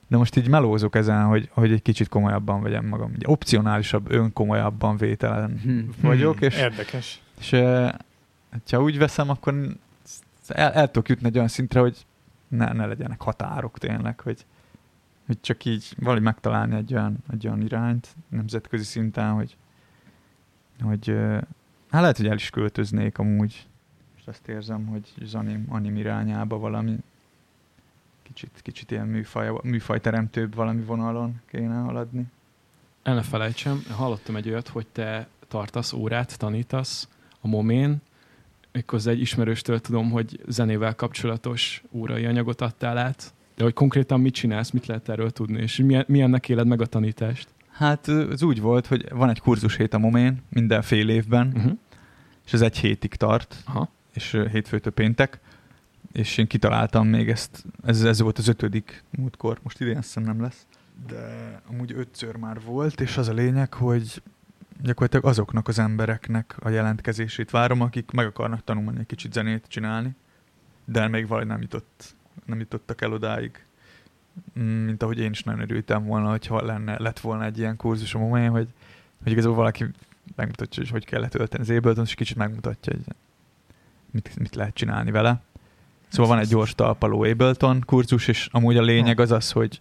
De most így melózok ezen, hogy, hogy egy kicsit komolyabban vegyem magam. Egy opcionálisabb, önkomolyabban vételen Hm. vagyok, Hmm, és Érdekes. és eh, ha úgy veszem, akkor el, el tudok jutni egy olyan szintre, hogy ne, ne legyenek határok tényleg, hogy, hogy csak így valahogy megtalálni egy olyan, egy olyan irányt nemzetközi szinten, hogy, hogy hát lehet, hogy el is költöznék amúgy. Most azt érzem, hogy az anim, anim irányába valami kicsit, kicsit ilyen műfaj, műfajteremtőbb valami vonalon kéne haladni. El ne felejtsem, hallottam egy olyat, hogy te tartasz órát, tanítasz a momén, méghozzá egy ismerőstől tudom, hogy zenével kapcsolatos órai anyagot adtál át, de hogy konkrétan mit csinálsz, mit lehet erről tudni, és milyen, milyennek éled meg a tanítást? Hát ez úgy volt, hogy van egy kurzus hét a momén minden fél évben, uh-huh. és ez egy hétig tart, Aha. és hétfőtől péntek, és én kitaláltam még ezt, ez, ez volt az ötödik múltkor, most idén azt hiszem nem lesz, de amúgy ötször már volt, és az a lényeg, hogy gyakorlatilag azoknak az embereknek a jelentkezését várom, akik meg akarnak tanulni egy kicsit zenét csinálni, de még valahogy nem, jutott, nem jutottak el odáig. Mm, Mint ahogy én is nagyon örültem volna, hogyha lenne, lett volna egy ilyen kurzus a momén, hogy, hogy igazából valaki megmutatja, hogy hogy kell letölteni az Ableton, és kicsit megmutatja, hogy mit, mit lehet csinálni vele. Szóval van egy gyors talpaló Ableton kurzus, és amúgy a lényeg az az, hogy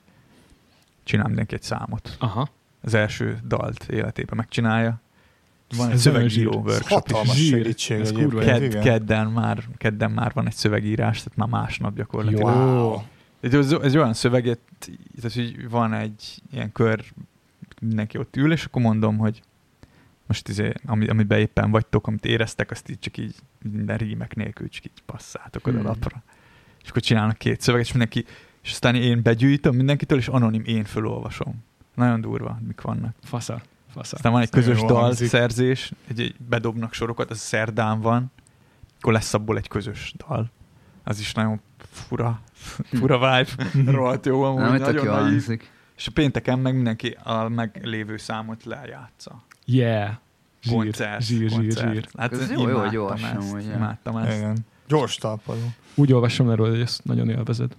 csinál mindenki egy számot. Aha. Az első dalt életében megcsinálja. Van egy szövegíró workshop. Hatalmas Zsír. segítség Ez kurva Ked, igen. kedden, már, kedden már van egy szövegírás, tehát már másnap gyakorlatilag. Wow. Ez, ez, olyan szöveget, tehát hogy van egy ilyen kör, mindenki ott ül, és akkor mondom, hogy most izé, ami, amiben éppen vagytok, amit éreztek, azt így csak így minden rímek nélkül csak így passzátok oda Hmm. lapra. És akkor csinálnak két szöveget, és mindenki, és aztán én begyűjtöm mindenkitől, és anonim én fölolvasom. Nagyon durva, mik vannak. Fasza. Fasza. Aztán van egy nagyon közös jól dal hangzik. szerzés, egy, egy bedobnak sorokat, ez szerdán van, akkor lesz abból egy közös dal. Az is nagyon fura, fura vibe, rohadt jó amúgy, Nem, nagyon jól naív. hangzik. És a pénteken meg mindenki a meglévő számot lejátsza. Yeah. Zsír, Koncert, zsír, zsír, koncert. zsír. Hát Ez jó, jó, gyors ezt. Imádtam ezt. Igen. Gyors talpaló. Úgy olvasom róla, hogy ezt nagyon élvezed.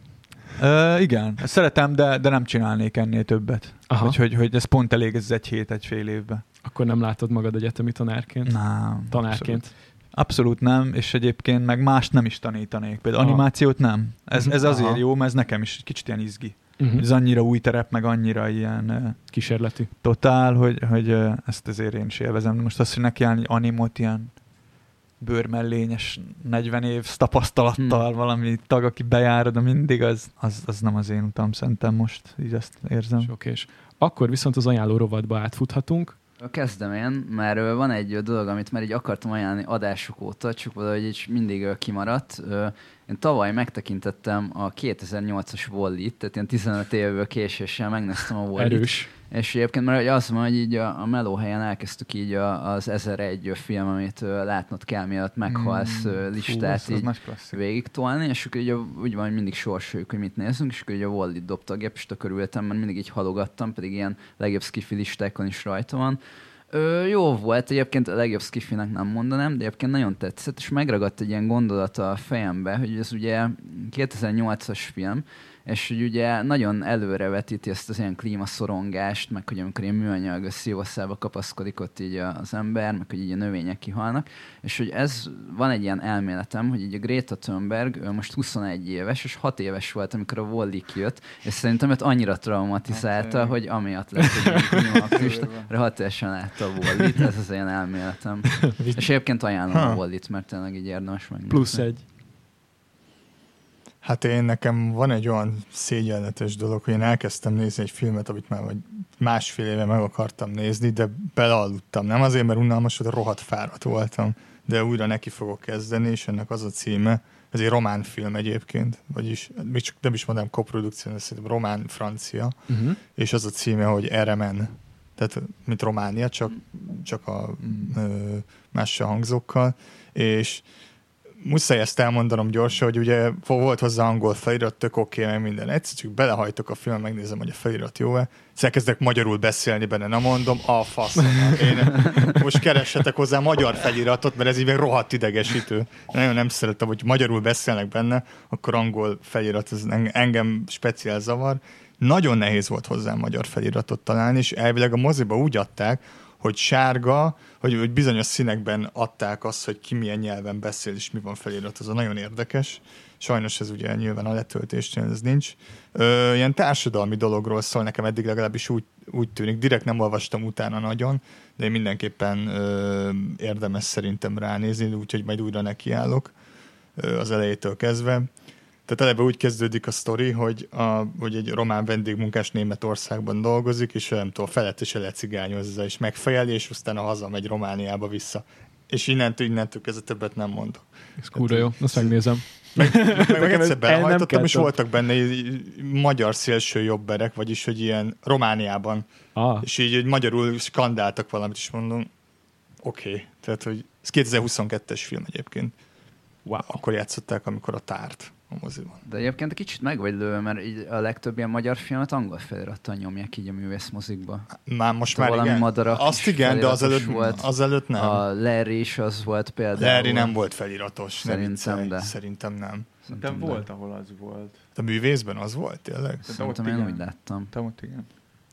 Ö, igen, szeretem, de, de nem csinálnék ennél többet. Aha. Hogy, hogy, ez pont elég, ez egy hét, egy fél évben. Akkor nem látod magad egyetemi tanárként? Nem. Abszolút. Tanárként. Abszolút nem, és egyébként meg mást nem is tanítanék. Például Aha. animációt nem. Ez, ez azért Aha. jó, mert ez nekem is kicsit ilyen izgi. Uh-huh. Ez annyira új terep, meg annyira ilyen Kísérleti. totál, hogy, hogy ezt azért én is élvezem. Most azt, hogy nekiállni animot ilyen bőrmellényes 40 év tapasztalattal Hmm. valami tag, aki bejár, de mindig az, az, az nem az én utam, szerintem most így ezt érzem. Sok és. Akkor viszont az ajánló rovatba átfuthatunk. Kezdem én, mert van egy dolog, amit már így akartam ajánlani adások óta, csak valahogy így mindig kimaradt. Én tavaly megtekintettem a 2008-as Wallit, tehát ilyen 15 évvel késéssel megnéztem a Wallit. Erős. És egyébként mert az van, hogy így a, a Meló helyen elkezdtük így a, az 1001 film, amit látnod kell, mielőtt meghalsz Mm, listát fú, így végig tolni, és akkor így a, úgy van, hogy mindig sorsoljuk, hogy mit nézünk, és akkor így a Wallit dobta a gépista körültem, mert mindig így halogattam, pedig ilyen legjobb skifi listákon is rajta van. Ö, jó volt, egyébként a legjobb skifinek nem mondanám, de egyébként nagyon tetszett, és megragadt egy ilyen gondolata a fejembe, hogy ez ugye 2008-as film, és hogy ugye nagyon előrevetíti ezt az ilyen klímaszorongást, meg hogy amikor ilyen műanyag szívószába kapaszkodik ott így az ember, meg hogy így a növények kihalnak, és hogy ez, van egy ilyen elméletem, hogy így a Greta Thunberg ő most 21 éves, és 6 éves volt, amikor a Wall-E kijött, és szerintem őt annyira traumatizálta, Hát, hogy amiatt lett egy klímaaktivista, mert 6 évesen látta a Wall-E-t, ez az én elméletem. És egyébként ajánlom Ha. a Wall-E-t, mert tényleg így érdemes megnézni. Plusz egy. Hát én nekem van egy olyan szégyenletes dolog, hogy én elkezdtem nézni egy filmet, amit már vagy másfél éve meg akartam nézni, de belealudtam. Nem azért, mert unalmas volt, rohadt fáradt voltam, de újra neki fogok kezdeni, és ennek az a címe, ez egy román film egyébként, vagyis még csak nem is mondom koprodukció, ez szerintem román-francia, Uh-huh. és az a címe, hogy Eremen. Tehát, mint Románia, csak, csak a ö, mással hangzókkal, és muszáj ezt elmondanom gyorsan, hogy ugye volt hozzá angol felirat, tök oké, okay, minden. Egyszer csak belehajtok a film, megnézem, hogy a felirat jó-e. Elkezdek magyarul beszélni benne, nem mondom, a fasz. Én most keressetek hozzá magyar feliratot, mert ez így rohadt idegesítő. Nagyon nem szeretem, hogy magyarul beszélnek benne, akkor angol felirat, ez eng- engem speciál zavar. Nagyon nehéz volt hozzá magyar feliratot találni, és elvileg a moziba úgy adták, hogy sárga, hogy, hogy bizonyos színekben adták azt, hogy ki milyen nyelven beszél, és mi van felirat, az a nagyon érdekes. Sajnos ez ugye nyilván a letöltésnél ez nincs. Ö, ilyen társadalmi dologról szól nekem eddig legalábbis úgy, úgy tűnik. Direkt nem olvastam utána nagyon, de én mindenképpen ö, érdemes szerintem ránézni, úgyhogy majd újra nekiállok ö, az elejétől kezdve. Tehát eleve úgy kezdődik a sztori, hogy, a, hogy egy román vendégmunkás Németországban dolgozik, és nem tudom, felettese lecigányozza, és megfejeli, és utána hazamegy Romániába vissza. És innentől, innentől kezdve többet nem mondok. Ez kurva jó, azt megnézem. Meg, meg, meg egyszer belehajtottam, és voltak benne magyar szélső jobberek, vagyis, hogy ilyen Romániában, Ah, és így hogy magyarul skandáltak valamit, és mondom, oké. Okay. Tehát, hogy ez 2022-es film egyébként. wow. Akkor játszották, amikor a tárt a moziban. De egyébként egy kicsit meg vagy lőve, mert így a legtöbb ilyen magyar filmet angol felirattal nyomják így a művészmozikba. Már most De már valami igen. madarak Azt igen, de az feliratos előtt, volt. az előtt nem. A Larry is az volt például. Larry nem volt feliratos. Szerintem, viccelj. de. Szerintem nem. Szerintem volt, ahol az volt. A művészben az volt tényleg? Szerintem én úgy láttam. Te ott igen.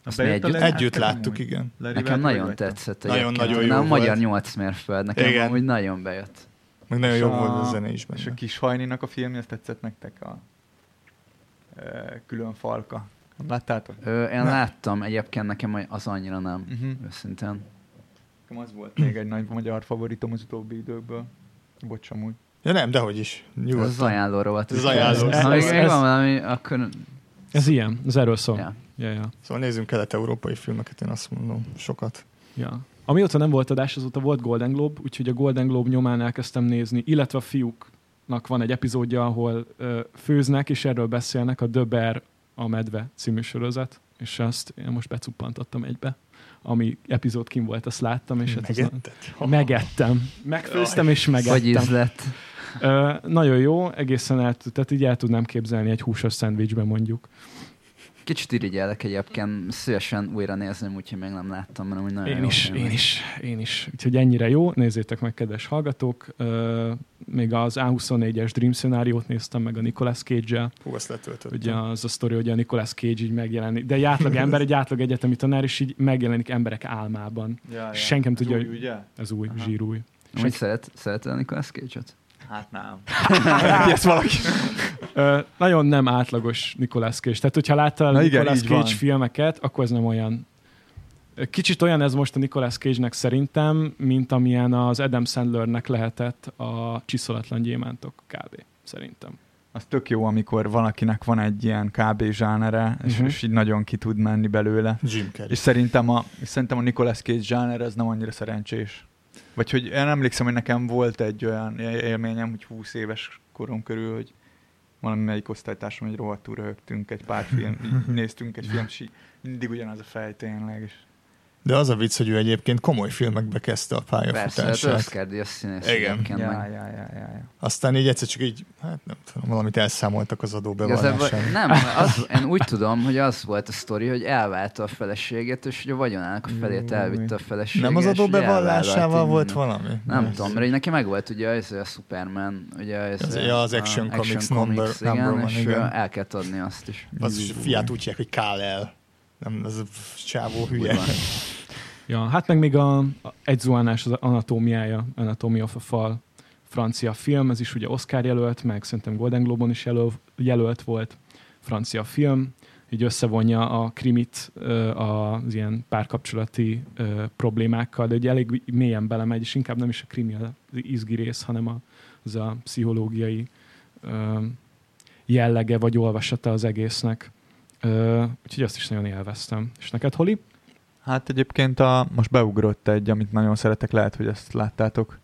Azt mi együtt-? Együtt Hát, láttuk, igen. Nekem nagyon tetszett. Nagyon- egyébként. nagyon jó Na, a magyar. 8 mérföld, nekem amúgy nagyon bejött. Meg nagyon jó a- volt a zene is És a benne. kis hajninak a filmje, ezt tetszett nektek a e, külön falka. Láttátok? Ö, én Nem. láttam, egyébként nekem az annyira nem. Uh-huh. Őszintén. Nekem az volt még egy nagy magyar favoritom az utóbbi időkből. Bocs, amúgy. Ja nem, dehogy is. Ez az Nyugodtan. ajánló rovat. Ez az ajánló. Ha még van valami, akkor... Ez ilyen, ez erről szól. Ja. Ja, ja, Szóval nézzünk kelet-európai filmeket, én azt mondom. Sokat. ja. Amióta nem volt adás, azóta volt Golden Globe, úgyhogy a Golden Globe nyomán elkezdtem nézni, illetve a fiúknak van egy epizódja, ahol ö, főznek, és erről beszélnek, a Bear a medve című sorozat, és azt én most becuppantottam egybe. Ami epizód kim volt, azt láttam, és hát az Megetted? megettem. Megfőztem és Vagy megettem. ízlet. Ö, nagyon jó, egészen el, tehát így el tudnám képzelni egy húsos szendvicsben mondjuk. Kicsit irigyelek egyébként, szívesen újra nézném, úgyhogy még nem láttam, mert úgy nagyon Én jó is, film. én is, én is. Úgyhogy ennyire jó, nézzétek meg, kedves hallgatók. Ö, még az A24-es Dream szenáriót néztem meg a Nicolas Cage-el. Hú, azt letöltöttem. Ugye az a sztori, hogy a Nicolas Cage így megjelenik. De egy átlag ember, egy átlag egyetemi tanár, és így megjelenik emberek álmában. Ja, ja. Senki nem tudja, Új, hogy- ugye? Ez új, Aha. zsírúj. Amúgy szeret, szereted a Nicolas Cage-ot? Hát nem. Ezt valaki? Ö, nagyon nem átlagos Nicolas Cage. Tehát, hogyha láttál Na igen, Nicolas Cage van. filmeket, akkor ez nem olyan. Kicsit olyan ez most a Nicolas Cage-nek szerintem, mint amilyen az Adam Sandlernek lehetett a Csiszolatlan gyémántok kb. Szerintem. Az tök jó, amikor valakinek van egy ilyen KB zsánere, és, Mhm. és így nagyon ki tud menni belőle. Jim Carrey. És szerintem a, és szerintem a Nicolas Cage zsáner ez nem annyira szerencsés. Vagy hogy én emlékszem, hogy nekem volt egy olyan él- élményem, hogy 20 éves korom körül, hogy valamelyik osztálytársam egy rohadtul röhögtünk egy pár film, néztünk egy film, és mindig ugyanaz a fej tényleg. És De az a vicc, hogy ő egyébként komoly filmekbe kezdte a Persze, hát pályafutását. Oscar-díjas színész Igen. egyébként ja, ja, ja, ja, ja. Aztán így egyszer csak így, hát nem tudom, valamit elszámoltak az adóbevallásán. nem, az, én úgy tudom, hogy az volt a sztori, hogy elválta a feleségét, és hogy a vagyonának a felét elvitte a felesége. Nem az adóbevallásával volt valami? Nem Ez- tudom, mert így neki meg volt ugye az a Superman, ugye az, Az- ja, az Action a Comics number- igen, number one, és igen. el kellett adni azt is. Az is a fiát úgy hívják, hogy Kál-El. Nem, az a csávó hülye. Ja, hát meg még a, a egy zuhanás az anatómiája, Anatomy of a Fall francia film, ez is ugye Oscar jelölt, meg szerintem Golden Globe-on is jelöl, jelölt volt francia film, így összevonja a krimit az ilyen párkapcsolati problémákkal, de ugye elég mélyen belemegy, és inkább nem is a krimi az izgi rész, hanem a, az a pszichológiai jellege vagy olvasata az egésznek. Ö, úgyhogy azt is nagyon élveztem. És neked, Holi? Hát egyébként a, most beugrott egy, amit nagyon szeretek, lehet, hogy ezt láttátok.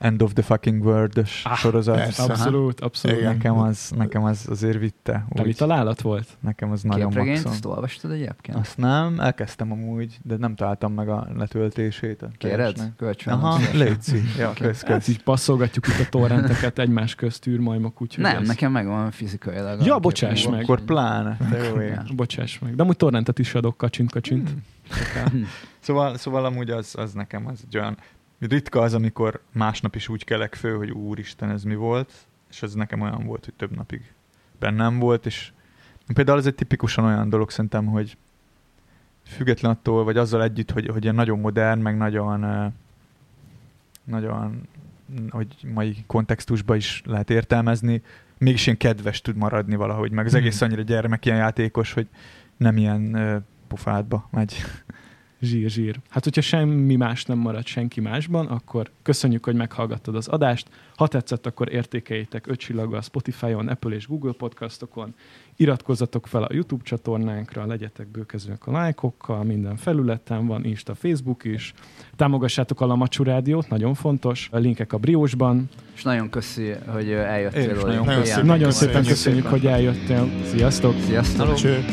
End of the fucking world Ah, sorozat. persze. Abszolút, abszolút. Igen. Nekem az, nekem az azért vitte. Teli Úgy, találat volt? nekem az nagyon Képregényt, maxon. azt olvastad egyébként? Azt nem, elkezdtem amúgy, de nem találtam meg a letöltését. A Kéred? Kölcsön. Aha, légy Ja, Oké. kösz, Hát kösz. így passzolgatjuk itt a torrenteket egymás közt űrmajmok, úgyhogy Nem, ez... nekem megvan fizikailag. Ja, bocsáss meg. Akkor pláne. Ja. Bocsáss meg. De amúgy torrentet is adok, kacsint, kacsint. Hmm. Hm. Szóval, szóval amúgy az, az nekem az egy olyan ritka az, amikor másnap is úgy kelek fő, hogy úristen, ez mi volt, és ez nekem olyan volt, hogy több napig bennem volt, és például ez egy tipikusan olyan dolog szerintem, hogy független attól, vagy azzal együtt, hogy, hogy ilyen nagyon modern, meg nagyon nagyon, hogy mai kontextusban is lehet értelmezni, mégis ilyen kedves tud maradni valahogy, meg az Mhm. egész annyira gyermek ilyen játékos, hogy nem ilyen pofádba megy. Zsír, zsír. Hát, hogyha semmi más nem marad senki másban, akkor köszönjük, hogy meghallgattad az adást. Ha tetszett, akkor értékeljétek öt csillaggal a Spotify-on, Apple és Google podcastokon. Iratkozzatok fel a YouTube csatornánkra, legyetek bőkezőek a lájkokkal, minden felületen van, Insta, Facebook is. Támogassátok a Lamacsú Rádiót, nagyon fontos. A linkek a Briósban. És nagyon köszi, hogy eljöttél. Én nagyon Nagyon szépen Nagyon szépen köszönjük köszönjük, hogy eljöttél. Sziasztok! Sziasztok! Cső.